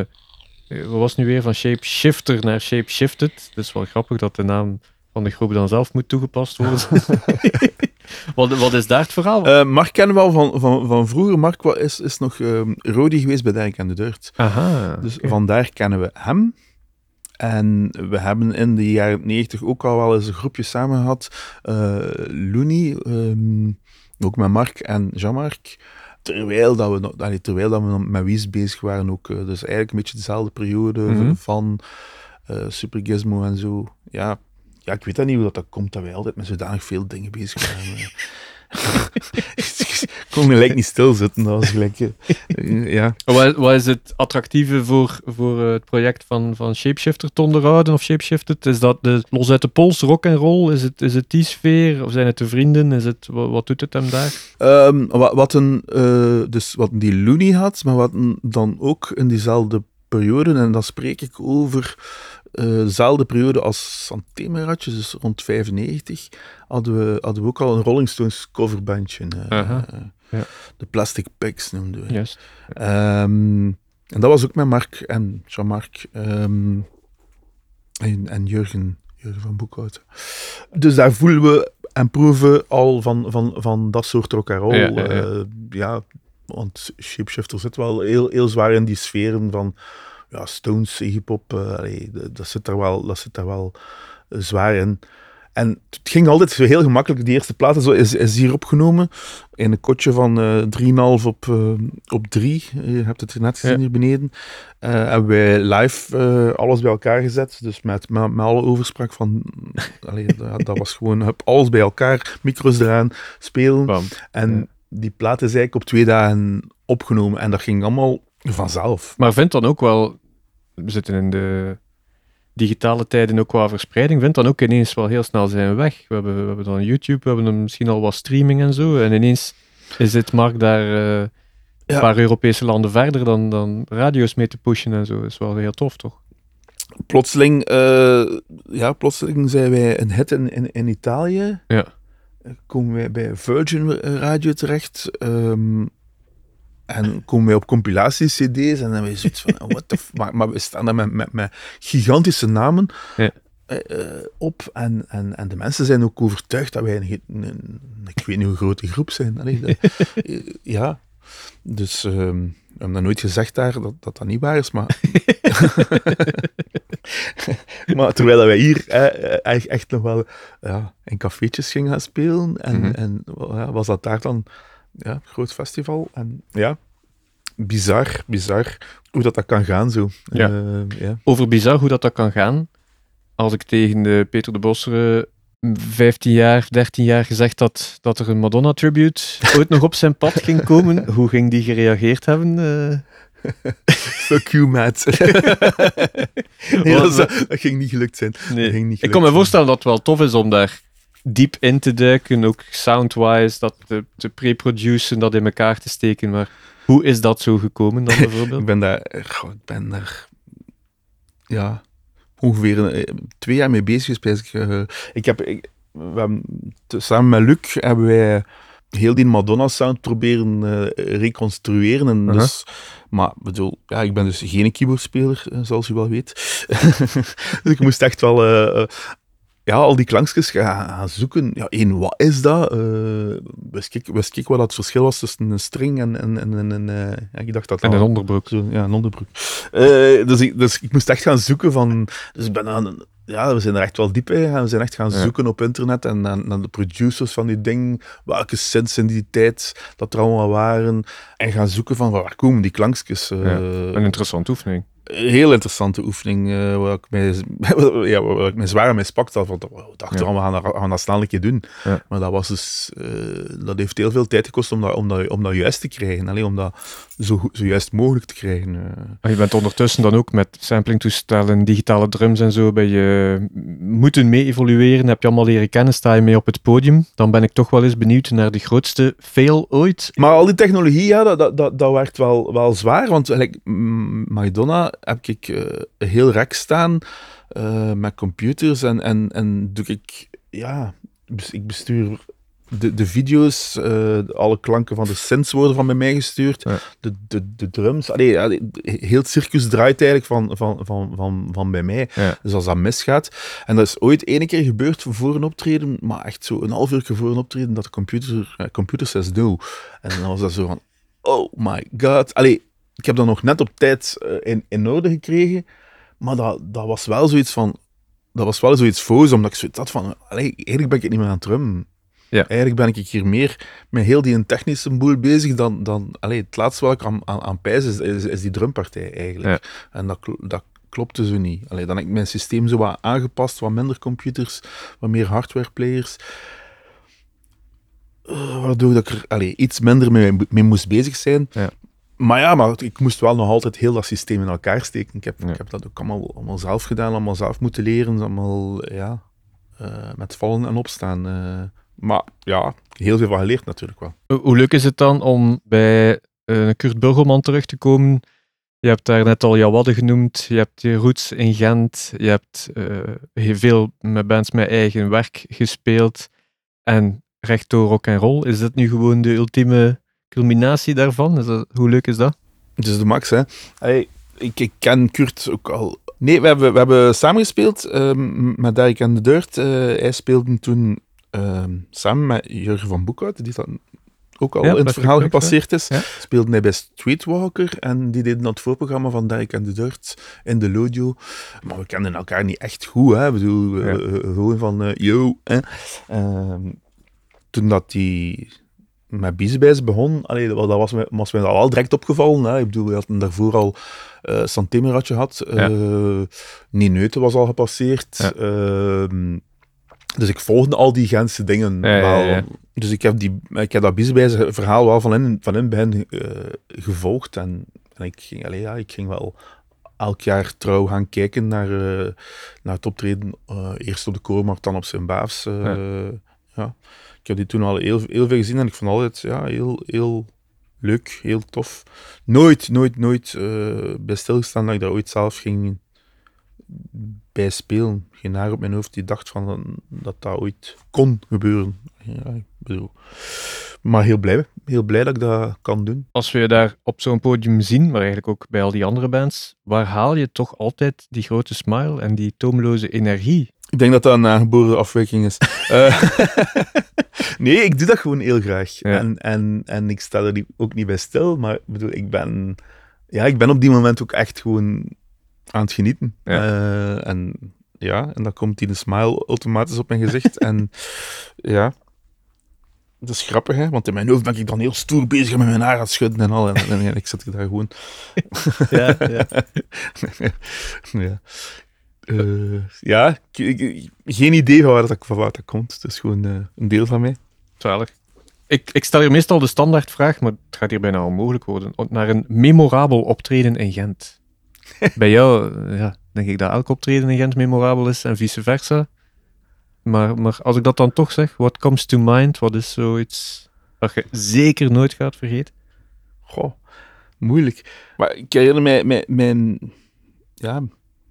wat was het nu weer, van Shape Shifter naar Shape Shifted. Dat is wel grappig dat de naam van de groep dan zelf moet toegepast worden. <laughs> wat, wat is daar het verhaal? Uh, Mark kennen we al van, van, van vroeger. Mark is, is nog uh, Rodi geweest bij Dijk en de Dirt. Aha. Dus okay. vandaar kennen we hem. En we hebben in de jaren 90 ook al wel eens een groepje samen gehad. Uh, Looney, um, ook met Mark en Jean-Marc. terwijl dat we, nog- allee, terwijl dat we nog met Wies bezig waren ook. eh, dus eigenlijk een beetje dezelfde periode Mhm. van eh, Super Gizmo en zo. Ja, ja, ik weet dat niet hoe dat, dat komt, dat wij altijd met zodanig veel dingen bezig waren. <laughs> ik kon gelijk niet stilzitten, dat was gelijk... eh, ja. Wat, wat is het attractieve voor, voor eh, het project van, van Shapeshifter te onderhouden of Shapeshifted? Is dat de los uit de pols, rock en roll? Is het, is het die sfeer? Of zijn het de vrienden? Is het, wat, wat doet het hem daar? Ehm, wat, wat, een, eh, dus wat die Looney had, maar wat een- dan ook in diezelfde periode, en dan spreek ik over eh, dezelfde periode als Santemeratjes, dus rond 95, hadden we, hadden we ook al een Rolling Stones coverbandje. eh, eh, ja. De Plastic Pigs noemden we. Juist. Ehm, en dat was ook met Mark en Jean-Marc ehm, en, en Jurgen, Jurgen van Boekhout. Dus daar voelen we en proeven al van, van, van dat soort rock and roll. Ja, ja, ja. Ja, want Shapeshifter zit wel heel, heel zwaar in die sferen van ja, Stones, hip-hop. eh, allee, d- dat, zit daar wel, dat zit daar wel eh, zwaar in. En het ging altijd zo heel gemakkelijk. Die eerste plaat zo is, is hier opgenomen. In een kotje van eh 3,5 op, eh, op 3. Je hebt het net gezien Ja. hier beneden. Eh hebben wij live eh, alles bij elkaar gezet. Dus met, met, met alle overspraak van... allee, <laughs> dat, dat was gewoon hup, alles bij elkaar. Micro's eraan, spelen. Bam. En Ja. Die plaat is eigenlijk op twee dagen opgenomen. En dat ging allemaal vanzelf. Maar vind dan ook wel, we zitten in de digitale tijden ook qua verspreiding, vindt dan ook ineens wel heel snel zijn weg. We hebben, we hebben dan YouTube, we hebben dan misschien al wat streaming en zo. En ineens is dit markt daar eh, een Ja. paar Europese landen verder dan, dan radio's mee te pushen en zo. Dat is wel heel tof, toch? Plotseling, eh, ja, plotseling zijn wij een hit in, in, in Italië. Ja. Komen wij bij Virgin Radio terecht. ehm, en komen wij op compilatie-cd's en dan we zoiets van, what the maar, maar we staan daar met, met, met gigantische namen Ja. eh, eh, op. En, en, en de mensen zijn ook overtuigd dat wij een, een- een- ik weet niet hoe groot die groep zijn. Allee, dat- <laughs> eh, ja, dus ehm, we hebben dat nooit gezegd daar, dat dat, dat niet waar is, maar... <laughs> maar terwijl wij hier eh, echt, nog wel ja, in cafeetjes gingen gaan spelen, en, Mhm. en ja, was dat daar dan ja, een groot festival. En ja, bizar, bizar hoe dat, dat kan gaan zo. Ja. Eh, ja. Over bizar hoe dat, dat kan gaan. Als ik tegen de Peter de Bossere 15 jaar, 13 jaar gezegd had dat er een Madonna-tribute ooit nog op zijn pad ging komen, <laughs> hoe ging die gereageerd hebben? eh? <laughs> Fuck you, Matt. <laughs> nee, dat, dat ging niet gelukt zijn. Dat ging niet Ik kan me voorstellen dat het wel tof is om daar diep in te duiken, ook soundwise, dat te, te pre-produceren, dat in elkaar te steken. Maar hoe is dat zo gekomen dan bijvoorbeeld? Ik ben daar, goh, ik ben daar, ja, ongeveer een, eh, twee jaar mee bezig geweest. Ik, eh, ik heb, ik, we samen met Luc hebben wij heel die Madonna-sound proberen eh, reconstrueren. En Aha. dus, maar ik bedoel, ja, ik ben dus geen keyboardspeler, zoals u wel weet. <laughs> dus ik moest echt wel ja, al die klankjes gaan, gaan zoeken. Ja, één, wat is dat? Eh wist, ik, wist ik wat het verschil was tussen een string en, en, en, en, en, eh, ja, ik dacht dat En een onderbroek. zo, ja, een onderbroek. Eh, dus, ik, dus ik moest echt gaan zoeken van... Dus ik ben aan... Ja, we zijn er echt wel diep in gegaan. We zijn echt gaan Ja. zoeken op internet en naar, de producers van die ding. Welke synths in die tijd dat er allemaal waren. En gaan zoeken van waar komen die klankjes. Ja, Een interessante oefening. Heel interessante oefening. eh, waar, ik mij, <laughs> ja, waar ik mij zwaar spakt. had, Want we dachten, Ja. oh, we, gaan dat, gaan dat snel een keer doen. Ja. Maar dat, was dus, eh, dat heeft heel veel tijd gekost om dat, om dat, om dat juist te krijgen. Alleen om dat zo, zo juist mogelijk te krijgen. eh. Maar je bent ondertussen dan ook met samplingtoestellen, digitale drums en zo, ben je moeten mee evolueren. Heb je allemaal leren kennen, sta je mee op het podium. Dan ben ik toch wel eens benieuwd naar de grootste fail ooit. Maar al die technologie, ja, dat, dat, dat, dat werd wel, wel zwaar. Want like, Madonna heb ik eh, een heel rek staan eh, met computers. En, en, en doe ik, ja, bes- ik bestuur de, de video's, eh, alle klanken van de synths worden van bij mij gestuurd. Ja. De, de, de drums. Allee, heel het circus draait eigenlijk van, van, van, van, van bij mij. Ja. Dus als dat misgaat. En dat is ooit ene keer gebeurd voor een optreden, maar echt zo een half uur voor een optreden, dat de computer, eh, computer says no. En dan was dat zo van, oh my god. Allee, ik heb dat nog net op tijd eh, in, in orde gekregen, maar dat, dat was wel zoiets van, dat was wel zoiets foos, omdat ik zoiets had van, allee, eigenlijk ben ik niet meer aan het drummen. Ja. Eigenlijk ben ik hier meer met heel die technische boel bezig dan... dan allee, het laatste wat ik aan, aan, aan pijs is, is, is die drumpartij eigenlijk. En dat, dat klopte zo niet. Allee, dan heb ik mijn systeem zo wat aangepast, wat minder computers, wat meer hardwareplayers. Eh, waardoor dat ik er allee, iets minder mee, mee moest bezig zijn. Ja. Maar ja, maar ik moest wel nog altijd heel dat systeem in elkaar steken. Ik heb, Ja. ik heb dat ook allemaal, allemaal zelf gedaan, allemaal zelf moeten leren. Allemaal, ja, eh, met vallen en opstaan. eh. maar ja, heel veel van geleerd natuurlijk wel. Hoe- leuk is het dan om bij eh, Kurt Burgelman terug te komen? Je hebt daar net al Jawadde genoemd, je hebt je roots in Gent, je hebt heel veel met bands met eigen werk gespeeld en recht door rock en roll. Is dit nu gewoon de ultieme culminatie daarvan? Is dat, hoe leuk is dat? Het is de max, hè. Hey, ik, ik ken Kurt ook al... Nee, we hebben, we hebben samengespeeld ehm, met Dirk en de Dirt. Eh, hij speelde toen ehm, samen met Jurgen van Boekhout, die dan ook al Ja, in het verhaal leuk, gepasseerd is. Ja. Speelde hij bij Streetwalker en die deden dat voorprogramma van Dirk en de Dirt in de Lodio. Maar we kenden elkaar niet echt goed, hè. Ik bedoel, Ja. gewoon van, eh, yo, hè. Ehm, toen dat die met Biesbijs begon, allee, dat was, mij, was mij wel direct opgevallen. Hè. Ik bedoel, we hadden daarvoor al Santemeratje gehad. Ja. eh Nineute was al gepasseerd. Ja. Ehm, dus ik volgde al die Gentse dingen Ja, ja, wel. ja. Dus ik heb, die, ik heb dat Biesbijs verhaal wel van in, van in begin eh, gevolgd. En, en ik, ging, allee, ja, ik ging wel elk jaar trouw gaan kijken naar, naar het optreden. eerst op de Koormarkt, dan op Sint-Baafs. eh, Ja. Heb die toen al heel, heel veel gezien en ik vond altijd ja, heel, heel leuk, heel tof. Nooit, nooit, nooit eh, bij stilgestaan dat ik daar ooit zelf ging bij spelen. Geen haar op mijn hoofd die dacht van, dat- dat dat ooit kon gebeuren. Ja, ik bedoel. Maar heel blij, heel blij dat ik dat kan doen. Als we je daar op zo'n podium zien, maar eigenlijk ook bij al die andere bands, waar haal je toch altijd die grote smile en die toomloze energie? Ik denk dat dat een aangeboren afwijking is. <laughs> Eh, <laughs> nee, ik doe dat gewoon heel graag. Ja. En, en, en ik sta er ook niet bij stil, maar ik bedoel, ik ben, ja, ik ben op die moment ook echt gewoon aan het genieten. Ja. Eh, en ja, en dan komt die een smile automatisch op mijn gezicht. <laughs> en ja, dat is grappig, hè? want in mijn hoofd ben ik dan heel stoer bezig met mijn haar aan het schudden en al. En, en, en ik zit daar gewoon Ja, ja. ja. Eh, ja, ik- ik- geen idee van waar dat, van waar dat komt. Het is gewoon eh, een deel van mij. Zalig. Ik, ik stel hier meestal de standaardvraag, maar het gaat hier bijna onmogelijk worden. Naar een memorabel optreden in Gent. <laughs> Bij jou ja, denk ik dat elk optreden in Gent memorabel is en vice versa. Maar, maar als ik dat dan toch zeg, what comes to mind? Wat is zoiets dat je zeker nooit gaat vergeten? Goh, moeilijk. Maar ik herinner mij mijn, mijn, ja,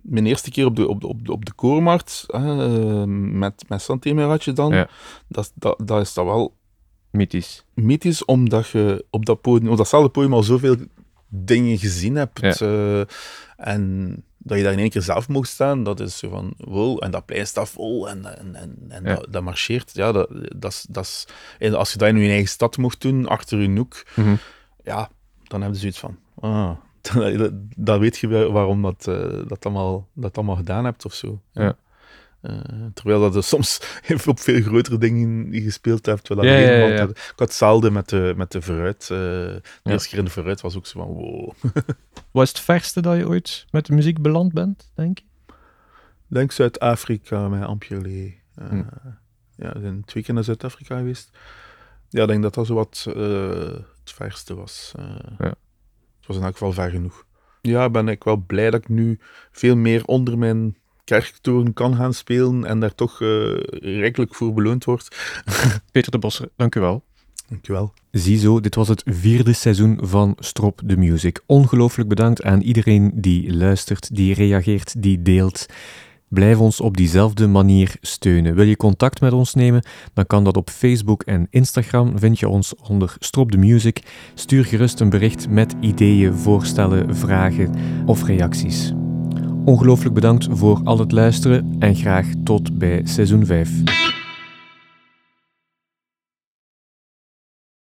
mijn eerste keer op de, op de, op de, op de koormarkt, eh, met, met Santemeratje dan. Ja. Dat, dat, dat is dat wel Mythisch. mythisch, omdat je op, dat podium, op datzelfde podium al zoveel dingen gezien hebt. eh, en dat je daar in één keer zelf mocht staan, dat is zo van, wow, en dat plein staat vol en, en, en, en Ja. dat, dat marcheert. Ja, dat, dat, dat is, als je dat in je eigen stad mocht doen, achter je noek, Mhm. ja, dan heb je zoiets van, ah, <laughs> dat weet je waarom dat, eh, dat, allemaal, dat allemaal gedaan hebt of zo. Ja. Eh, terwijl dat je <laughs> soms op veel grotere dingen gespeeld hebt. Wel Ja, ja, ja, ja. Ik had hetzelfde met de, met de vooruit. eh, de eerste keer in de vooruit was ook zo van, wow. <laughs> Wat is het verste dat je ooit met de muziek beland bent, denk je? Denk Zuid-Afrika met. Eh, Hm. Ja, we zijn twee keer naar Zuid-Afrika geweest. Ja, ik denk dat dat zo wat het verste was. Ja. Het was in elk geval ver genoeg. Ja, ben ik wel blij dat ik nu veel meer onder mijn kerktoren kan gaan spelen en daar toch eh rijkelijk voor beloond word. <laughs> Peter de Bosser, dank u wel. Dankjewel. Ziezo, dit was het vierde seizoen van Strop the Music. Ongelooflijk bedankt aan iedereen die luistert, die reageert, die deelt. Blijf ons op diezelfde manier steunen. Wil je contact met ons nemen? Dan kan dat op Facebook en Instagram. Vind je ons onder Strop the Music. Stuur gerust een bericht met ideeën, voorstellen, vragen of reacties. Ongelooflijk bedankt voor al het luisteren en graag tot bij seizoen 5.